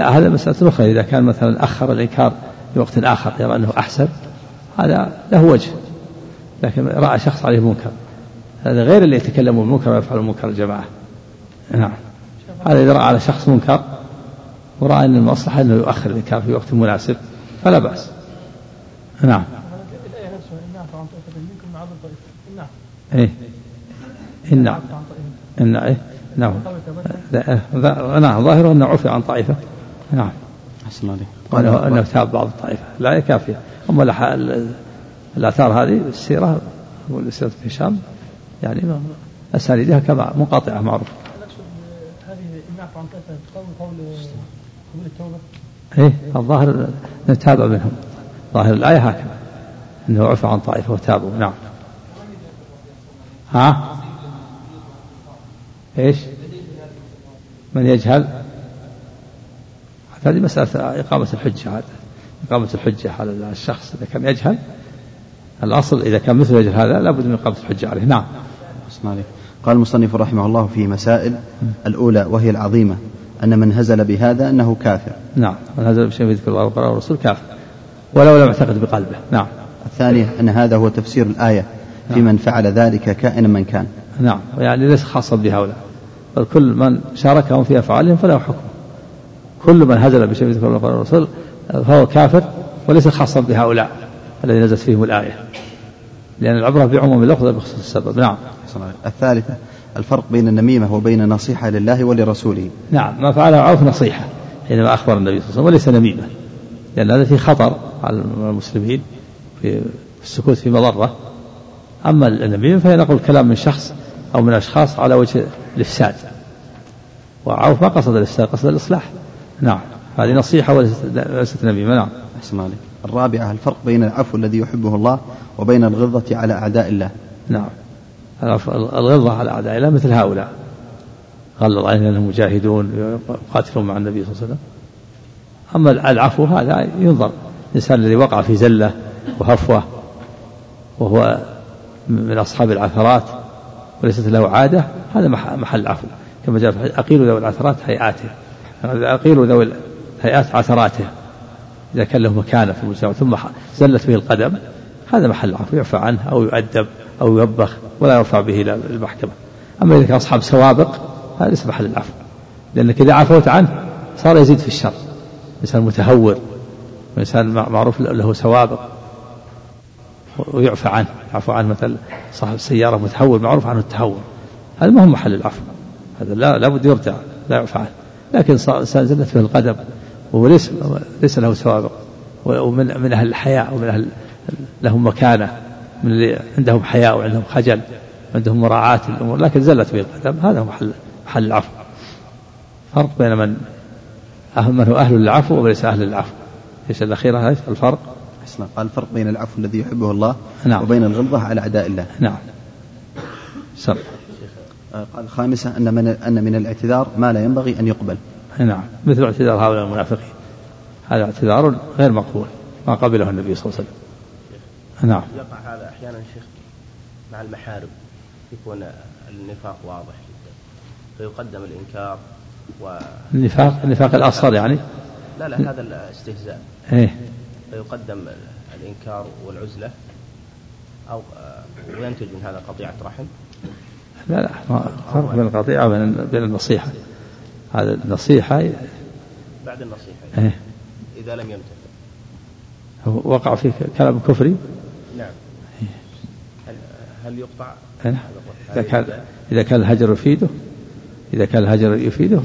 لا هذا مسألة أخرى. إذا كان مثلا أخر الإنكار لوقت آخر يرى أنه أحسن هذا له وجه لكن رأى شخص عليه منكر. هذا غير اللي يتكلم بالمنكر ويفعل المنكر الجماعة. نعم. هذا إذا رأى على شخص منكر ورأى أن المصلحة أنه يؤخر الإنكار في وقت مناسب فلا بأس. نعم. إيه. نعم. إن إيه. نعم. نعم ظاهره أنه عفي عن طائفة. نعم. أحسن عليك. وأنه أنه تاب بعض الطائفة. لا كافية أما الآثار هذه السيرة سيرة هشام يعني أسانيدها كما منقطعة معروفة. هذه النعف عن طائفة قول قول التوبة إيه الظاهر نتابع منهم. ظاهر الآية هكذا أنه عفى عن طائفة وتابوا نعم. ها؟ إيش؟ من يجهل؟ هذه مسألة إقامة الحجة هذا. إقامة الحجة على الشخص إذا كان يجهل. الأصل إذا كان مثل يجهل هذا لابد من إقامة الحجة عليه. نعم. قال المصنف رحمه الله في مسائل الأولى وهي العظيمة أن من هزل بهذا أنه كافر. نعم. من هزل بشيء في ذكر الله والقرآن والرسول كافر. ولو لم يعتقد بقلبه. نعم. الثانية أن هذا هو تفسير الآية في نعم. من فعل ذلك كائنا من كان. نعم. يعني ليس خاصا بهؤلاء. بل كل من شاركهم في أفعالهم فله حكم. كل من هزل بشيء من ذكر الله والرسول فهو كافر وليس خاصا بهؤلاء الذي نزلت فيهم الآية. لأن العبرة بعموم اللفظ بخصوص السبب. نعم. الثالثة الفرق بين النميمة وبين نصيحة لله ولرسوله. نعم. ما فعله عوف نصيحة حينما أخبر النبي صلى الله عليه وسلم وليس نميمة. لأن هذا في خطر على المسلمين في السكوت في مضرة. أما النميمة فهي نقل كلام من شخص أو من أشخاص على وجه الإفساد. وعوف ما قصد الإفساد قصد الإصلاح. نعم. هذه نصيحة وليست نميمة نعم. أحسن عليك. الرابعة الفرق بين العفو الذي يحبه الله وبين الغضة على أعداء الله. نعم. الغضة على أعداء الله مثل هؤلاء. غلظ علينا أنهم مجاهدون يقاتلون مع النبي صلى الله عليه وسلم. أما العفو هذا ينظر. الإنسان الذي وقع في زلة وهفوة وهو من أصحاب العثرات وليست له عادة هذا محل عفو. كما جاء في أقيلوا ذوي العثرات هيئاته. أقيلوا ذوي الهيئات عثراته إذا كان له مكانة في المجتمع ثم زلت به القدم هذا محل عفو يعفى عنه أو يؤدب أو يوبخ ولا يرفع به إلى المحكمة. أما إذا كان أصحاب سوابق هذا ليس محل العفو لأنك إذا عفوت عنه صار يزيد في الشر. إنسان متهور وإنسان معروف له سوابق ويعفى عنه يعفو عنه مثلا صاحب السيارة متهور معروف عنه التهور. هذا ما هو محل العفو هذا لا لابد يرجع لا يعفى عنه. لكن زلت به القدم وليس ليس له سوابق ومن من أهل الحياء ومن أهل لهم مكانة من اللي عندهم حياء وعندهم خجل عندهم مراعاة الأمور لكن زلت به القدم هذا هو محل محل العفو. فرق بين من أهل من هو أهل للعفو وليس أهل للعفو إيش الأخيرة هذه الفرق؟ قال الفرق بين العفو الذي يحبه الله نعم. وبين الغلظة على أعداء الله. نعم. سر قال خامسا أن من أن من الاعتذار ما لا ينبغي أن يقبل. نعم. مثل اعتذار هؤلاء المنافقين. هذا اعتذار غير مقبول ما قبله النبي صلى الله عليه وسلم. نعم. يقع هذا أحيانا شيخ مع المحارم يكون النفاق واضح جدا فيقدم الإنكار و النفاق النفاق الأصغر يعني؟ لا لا هذا الاستهزاء. إيه. فيقدم الإنكار والعزلة أو وينتج من هذا قطيعة رحم. لا لا فرق بين القطيعة وبين بين النصيحة. هذا النصيحة بعد النصيحة. إيه. إذا لم يمتثل وقع في كلام كفري؟ نعم. هل, هل يقطع؟ إيه. إذا كان إذا كان الهجر يفيده إذا كان الهجر يفيده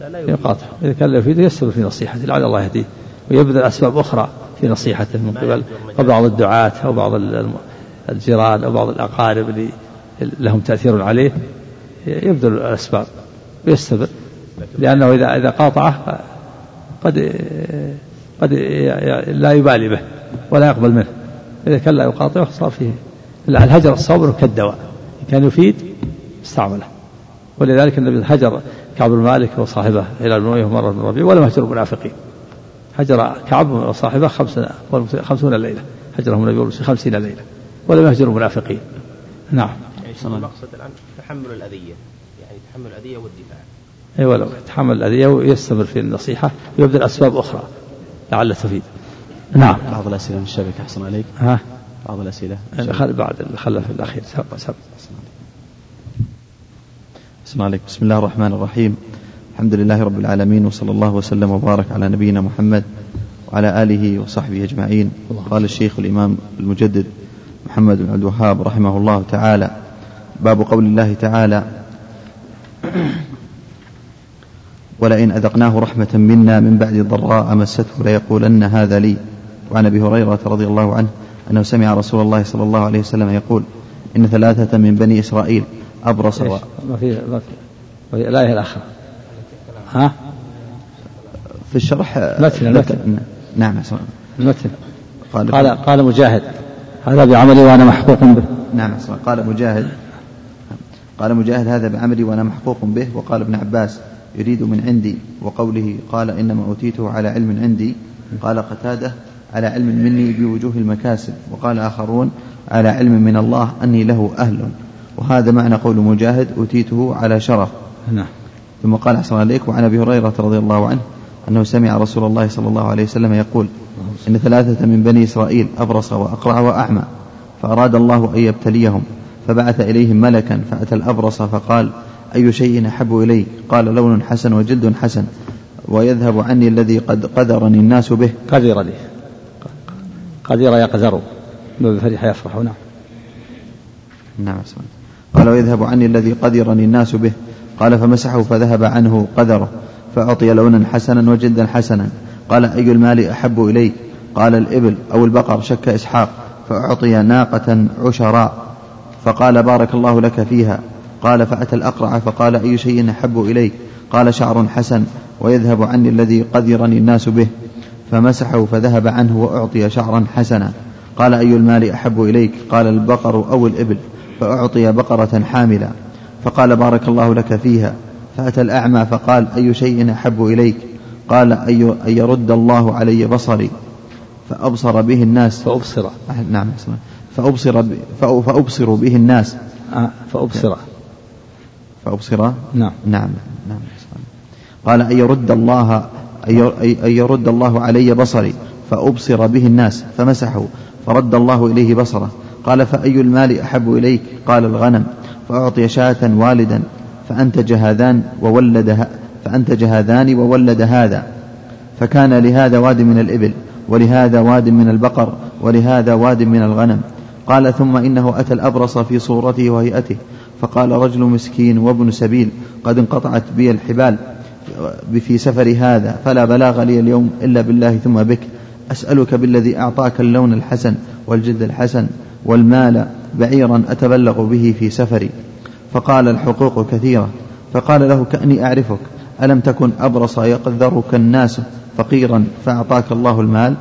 لا لا. يقاطع. إذا كان لا يفيده يستمر في نصيحته لعل الله يهديه. ويبذل أسباب أخرى في نصيحته من قبل بعض الدعاة أو بعض الجيران أو بعض الأقارب اللي لهم تأثير عليه يبذل الأسباب ويستمر لأنه إذا إذا قاطعه قد قد لا يبالي به ولا يقبل منه. إذا كان لا يقاطعه صار فيه. الهجر الصبر كالدواء. إن كان يفيد استعمله. ولذلك النبي هجر كعب بن مالك وصاحبه إلى المنوية مرة من الربيع ولم يهجر المنافقين. هجر كعب وصاحبه خمس خمسون ليلة. هجرهم النبي خمسين ليلة. ولم يهجر المنافقين. نعم. المقصد الآن تحمل الأذية. يعني تحمل الأذية والدفاع. أي ولو يتحمل الأذية ويستمر في النصيحة ويبذل أسباب أخرى لعل تفيد. نعم. بعض الأسئلة من الشبكة أحسن عليك. ها؟ بعض الأسئلة. خل بعد خلى في الأخير. سب سب بسم الله عليك. بسم الله الرحمن الرحيم. الحمد لله رب العالمين وصلى الله وسلم وبارك على نبينا محمد وعلى آله وصحبه أجمعين. قال الشيخ الإمام المجدد محمد بن عبد الوهاب رحمه الله تعالى باب قول الله تعالى ولئن أذقناه رحمة منا من بعد ضراء مسته ليقولن هذا لي. وعن أبي هريرة رضي الله عنه أنه سمع رسول الله صلى الله عليه وسلم يقول إن ثلاثة من بني إسرائيل أبرص و... ما في ما في الآية الآخرة ها؟ في الشرح متن- ذكر- متن. نعم. المتن. قال قال قال مجاهد. هذا بعملي وأنا محقوق به. نعم. قال مجاهد قال مجاهد هذا بعملي وأنا محقوق به وقال ابن عباس يريد من عندي وقوله قال إنما أوتيته على علم عندي قال قتادة على علم مني بوجوه المكاسب وقال آخرون على علم من الله أني له أهل. وهذا معنى قول مجاهد أوتيته على شرف. نعم. ثم قال أحسن عليك وعن أبي هريرة رضي الله عنه أنه سمع رسول الله صلى الله عليه وسلم يقول إن ثلاثة من بني إسرائيل أبرص وأقرع وأعمى فأراد الله أن يبتليهم. فبعث إليهم ملكا فأتى الأبرص فقال أي شيء أحب إليك قال لون حسن وجلد حسن ويذهب عني الذي قد قدرني الناس به. قدر لي. قدر يقدر. بفرح يفرح. نعم. نعم. قال ويذهب عني الذي قدرني الناس به. قال فمسحه فذهب عنه قدره فأعطي لونا حسنا وجلدا حسنا. قال أي المال أحب إليك قال الإبل أو البقر شك إسحاق فأعطي ناقة عشراء. فقال بارك الله لك فيها. قال فأتى الأقرع فقال أي شيء أحب إليك؟ قال شعر حسن ويذهب عني الذي قدرني الناس به. فمسحه فذهب عنه وأعطي شعرا حسنا. قال أي المال أحب إليك؟ قال البقر أو الإبل. فأعطي بقرة حاملة. فقال بارك الله لك فيها. فأتى الأعمى فقال أي شيء أحب إليك؟ قال أي أن يرد الله علي بصري. فأبصر به الناس. فأبصر. نعم اسمع. فأبصر فأبصر به الناس. آه، فأبصر. فأبصر؟ نعم. نعم نعم. قال أن يرد الله أن ير- أن يرد الله علي بصري فأبصر به الناس فمسحه فرد الله إليه بصره. قال فأي المال أحب إليك؟ قال الغنم. فأعطي شاة والدا فأنتج هذان وولد فأنتج هذان وولد هذا. فكان لهذا واد من الإبل ولهذا واد من البقر ولهذا واد من الغنم. قال ثم إنه أتى الأبرص في صورته وهيئته فقال رجل مسكين وابن سبيل قد انقطعت بي الحبال في سفر هذا فلا بلاغ لي اليوم إلا بالله ثم بك. أسألك بالذي أعطاك اللون الحسن والجلد الحسن والمال بعيرا أتبلغ به في سفري. فقال الحقوق كثيرة. فقال له كأني أعرفك ألم تكن أبرص يقذرك الناس فقيرا فأعطاك الله المال؟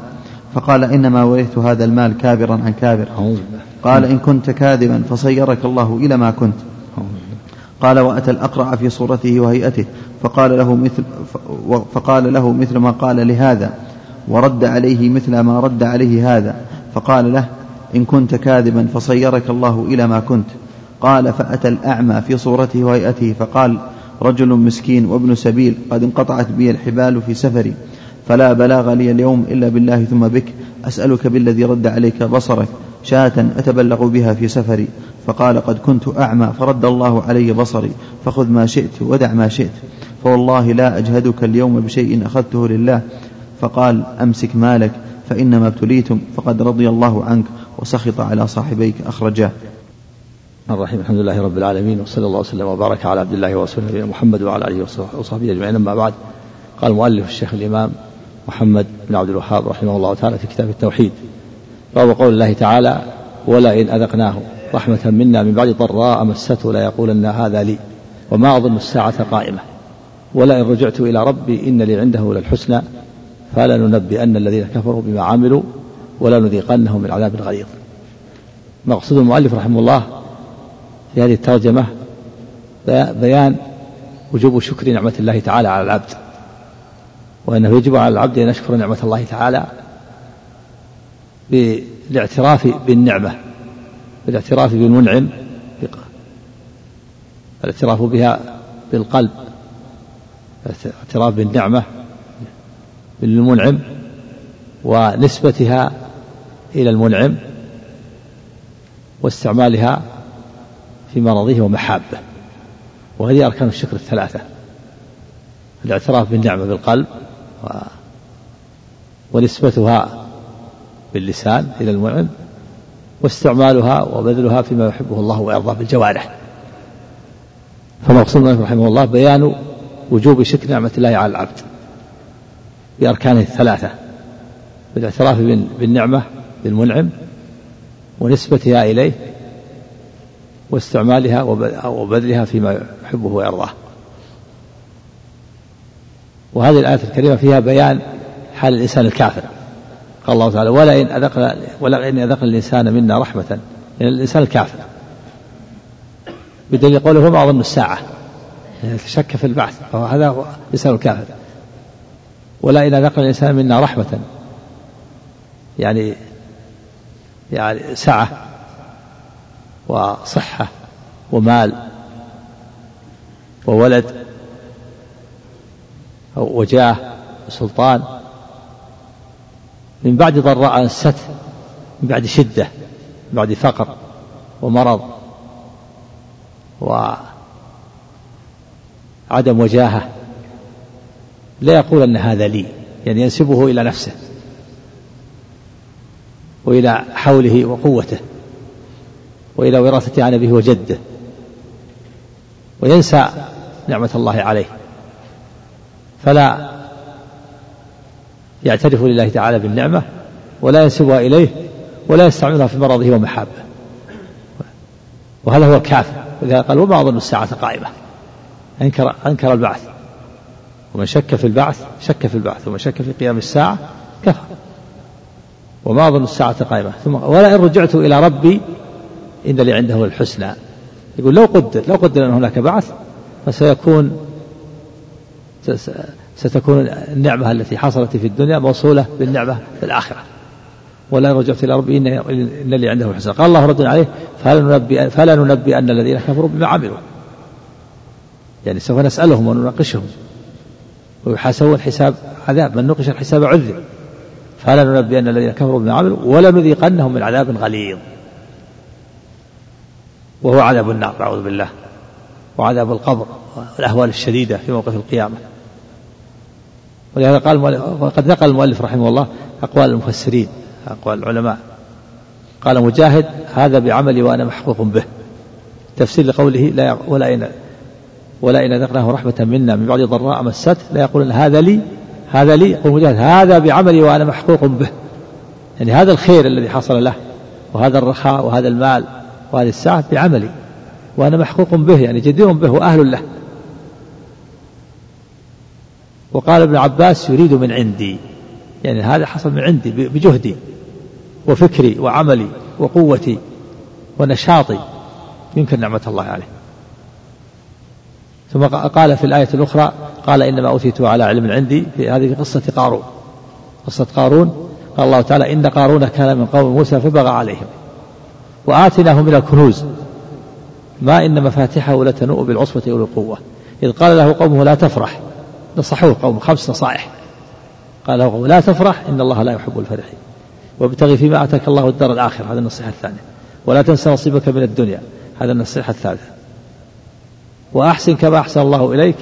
فقال إنما ورثت هذا المال كابرا عن كابر. قال إن كنت كاذبا فصيرك الله إلى ما كنت. قال وأتى الأقرع في صورته وهيئته فقال له مثل فقال له مثل ما قال لهذا ورد عليه مثل ما رد عليه هذا. فقال له إن كنت كاذبا فصيرك الله إلى ما كنت. قال فأتى الأعمى في صورته وهيئته فقال رجل مسكين وابن سبيل قد انقطعت بي الحبال في سفري. فلا بلاغ لي اليوم إلا بالله ثم بك. أسألك بالذي رد عليك بصرك شاة أتبلغ بها في سفري. فقال قد كنت أعمى فرد الله علي بصري. فخذ ما شئت ودع ما شئت. فوالله لا أجهدك اليوم بشيء أخذته لله. فقال أمسك مالك فإنما ابتليتم فقد رضي الله عنك وسخط على صاحبيك أخرجاه. الرحيم. الحمد لله رب العالمين. وصلى الله وسلم وبارك على عبد الله ورسوله نبينا محمد وعلى آله وصحبه أجمعين. أما بعد قال المؤلف الشيخ الإمام محمد بن عبد الوهاب رحمه الله تعالى في كتاب التوحيد. باب قول الله تعالى ولئن اذقناه رحمة منا من بعد ضراء مسته لا يقولن هذا لي وما أظن الساعة قائمة. ولئن رجعت إلى ربي إن لي عنده للحسنى فلننبئن الذين كفروا بما عملوا ولنذيقنهم من عذاب غليظ. مقصود المؤلف رحمه الله في هذه الترجمة بيان وجوب شكر نعمة الله تعالى على العبد. وأنه يجب على العبد أن يشكر نعمة الله تعالى بالاعتراف بالنعمة بالاعتراف بالمنعم الاعتراف بها بالقلب الاعتراف بالنعمة بالمنعم ونسبتها إلى المنعم واستعمالها في مرضه ومحابه وهذه أركان الشكر الثلاثة الاعتراف بالنعمة بالقلب. ونسبتها باللسان إلى المنعم واستعمالها وبذلها فيما يحبه الله ويرضاه بالجوارح. فمقصود رحمه الله بيان وجوب شكر نعمة الله على العبد بأركانه الثلاثة بالاعتراف بالنعمة بالمنعم ونسبتها إليه واستعمالها وبذلها فيما يحبه ويرضاه. وهذه الآية الكريمة فيها بيان حال الإنسان الكافر. قال الله تعالى ولئن أذقنا ولئن أذقنا الإنسان منا رحمة. يعني الإنسان الكافر. بدليل قوله وما أظن الساعة. يعني شك في البعث. فهذا هو الإنسان الكافر. ولئن أذقنا الإنسان منا رحمة. يعني يعني سعة وصحة ومال وولد وجاه وسلطان من بعد ضراء الست من بعد شدة من بعد فقر ومرض وعدم وجاهة لا يقول أن هذا لي يعني ينسبه إلى نفسه وإلى حوله وقوته وإلى وراثة عن أبيه وجده وينسى نعمة الله عليه. فلا يعترف لله تعالى بالنعمة ولا ينسبها إليه ولا يستعملها في مرضه ومحابه. وهذا هو الكافر. ولذلك قال وما أظن الساعة قائمة. أنكر أنكر البعث. ومن شك في البعث شك في البعث. ومن شك في قيام الساعة كفر. وما أظن الساعة قائمة. ثم ولئن رجعت إلى ربي إن لي عنده الحسنى. يقول لو قدر لو قدر أن هناك بعث فسيكون ستكون النعمة التي حصلت في الدنيا موصولة بالنعمة في الآخرة. ولا رجعت إلى ربي إن, إن عنده الحسنى قال الله رد عليه فلا ننبئ فلا ننبئ أن الذين كفروا بما عملوا. يعني سوف نسألهم ونناقشهم. ويحاسبون حساب عذاب. من نقش الحساب عذب. فلا ننبئن الذين كفروا بما عملوا ولنذيقنهم من عذاب غليظ. وهو عذاب النار نعوذ بالله. وعذاب القبر والأهوال الشديدة في موقف القيامة. ولهذا قال وقد نقل المؤلف رحمه الله أقوال المفسرين أقوال العلماء. قال مجاهد هذا بعملي وأنا محقوق به. تفسير لقوله لا ولا إن ولا إن ذقناه رحمة منا. من بعد ضراء مسته لا يقول هذا لي هذا لي. يقول مجاهد هذا بعملي وأنا محقوق به. يعني هذا الخير الذي حصل له وهذا الرخاء وهذا المال وهذه السعة بعملي وأنا محقوق به يعني جدير به وأهل له. وقال ابن عباس يريد من عندي. يعني هذا حصل من عندي بجهدي وفكري وعملي وقوتي ونشاطي. يمكن نعمة الله عليه. ثم قال في الآية الأخرى قال إنما أوتيته على علم عندي. في هذه قصة قارون. قصة قارون. قال الله تعالى إن قارون كان من قوم موسى فبغى عليهم. وآتيناه من الكنوز. ما إن مفاتحه لتنوء بالعصبة أولي القوة إذ قال له قومه لا تفرح. نصحوه قوم خمس نصائح. قال له لا تفرح إن الله لا يحب الفرحين وابتغي فيما آتاك الله الدار الآخرة هذه النصيحة الثانية. ولا تنس نصيبك من الدنيا هذا النصيحة الثالثة. وأحسن كما أحسن الله إليك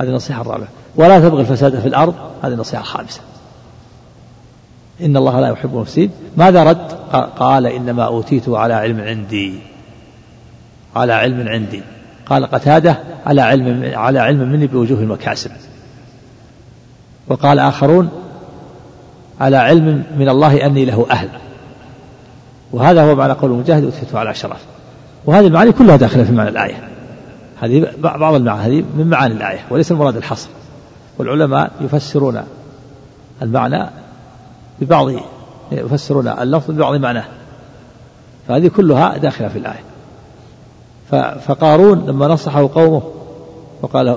هذه النصيحة الرابعة. ولا تبغي الفساد في الأرض هذه النصيحة الخامسة. إن الله لا يحب المفسدين. ماذا رد؟ قال إنما أوتيته على علم عندي. على علم عندي. قال قتادة على علم على علم مني بوجوه المكاسب. وقال آخرون على علم من الله أني له أهل. وهذا هو معنى قول المجاهد أوتيته على شرف وهذه المعاني كلها داخلة في معنى الآية. هذه بعض المعاني هذه من معاني الآية وليس المراد الحصر. والعلماء يفسرون المعنى ببعض يفسرون اللفظ ببعض معناه. فهذه كلها داخلة في الآية. فقارون لما نصحه قومه وقال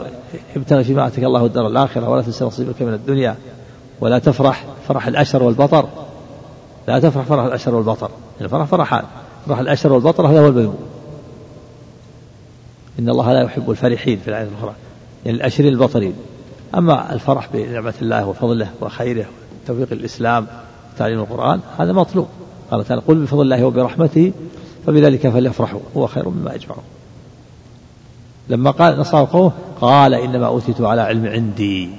ابتغ فيما اتاك الله الدار الآخرة ولا تنس نصيبك من الدنيا. ولا تفرح فرح الاشر والبطر. لا تفرح فرح الاشر والبطر. الفرح فرحان فرح الاشر والبطر هذا هو المذموم إن الله لا يحب الفرحين في الآية الأخرى يعني الاشرين البطرين. أما الفرح بنعمة الله وفضله وخيره توفيق الإسلام وتعليم القرآن هذا مطلوب. قال تعالى قل بفضل الله وبرحمته فبذلك فليفرحوا هو خير مما يجمعون. لما قال نصر قومه قال إنما أوتيت على علم عندي.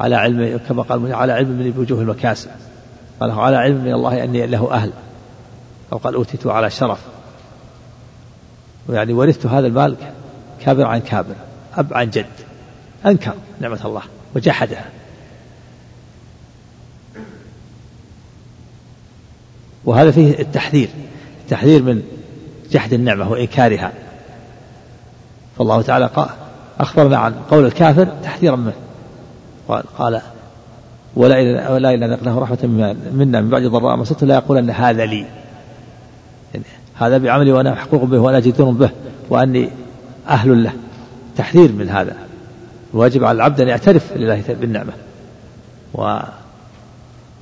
على علم كما قال على علم من بوجوه المكاسب. قال على علم من الله أني له أهل. أو قال أوتيت على شرف. ويعني ورثت هذا المال كابر عن كابر أب عن جد. أنكر نعمة الله وجحدها وهذا فيه التحذير التحذير من جحد النعمة وإنكارها. فالله تعالى أخبرنا عن قول الكافر تحذيرا منه. قال, قال ولا إلا ذقناه رحمة منا من بعد ضراء مسته لا يقول أن هذا لي. يعني هذا بعملي وأنا محقوق به وأنا جدير به وأني أهل له. تحذير من هذا. الواجب على العبد أن يعترف لله بالنعمة. و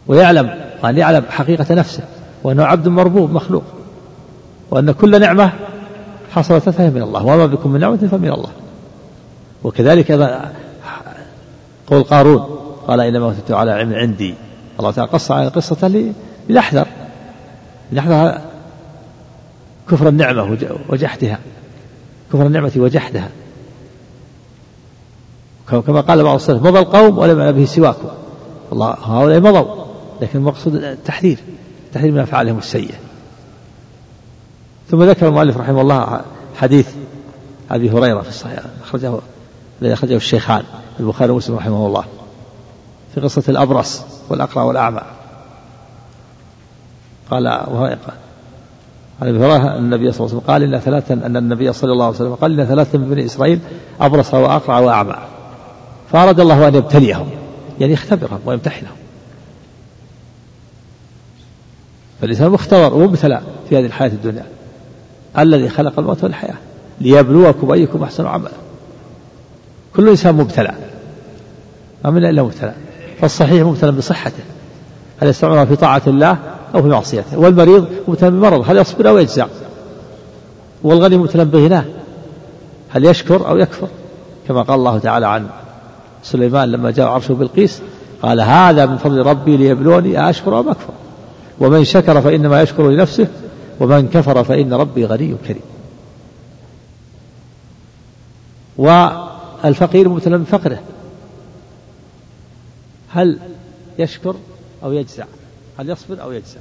ويعلم وأن يعلم حقيقة نفسه. وأنه عبد مربوب مخلوق. وأن كل نعمة حصلت فهي من الله وما بكم من نعمة فمن الله. وكذلك أيضا قول قارون قال إنما أوتيت على علم عندي. الله تعالى قص على قصة لنحذر لنحذر كفر النعمة وجحدها. كفر النعمة وجحدها. كما قال بعض السلف مضى القوم ولم يعلم به سواكم. الله هؤلاء مضوا لكن المقصود التحذير التحذير من أفعالهم السيئة. ثم ذكر المؤلف رحمه الله حديث أبي هريرة في الصحيح أخرجه الذي أخرجه الشيخان البخاري ومسلم رحمه الله في قصة الأبرص والأقرع والأعمى. قال عن أبي هريرة النبي صلى الله عليه وسلم قال إن ثلاثا أن النبي صلى الله عليه وسلم قال إن ثلاثا من بني إسرائيل أبرص وأقرع وأعمى. فأراد الله أن يبتليهم يعني يختبرهم ويمتحنهم. فالإنسان مختبر ومبتلى في هذه الحياة الدنيا. الذي خلق الموت والحياة. ليبلوكم أيكم أحسن عملا. كل إنسان مبتلى. ما من إلا مبتلى. فالصحيح مبتلى بصحته. هل يستعملها في طاعة الله أو في معصيته؟ والمريض مبتلى بمرض. هل يصبر أو يجزع؟ والغني مبتلى بغناه. هل يشكر أو يكفر؟ كما قال الله تعالى عن سليمان لما جاء عرشه بالقيس قال هذا من فضل ربي ليبلوني أشكر أم أكفر. ومن شكر فإنما يشكر لنفسه ومن كفر فإن ربي غني كريم. والفقير مبتلى فقره. هل يشكر أو يجزع؟ هل يصبر أو يجزع؟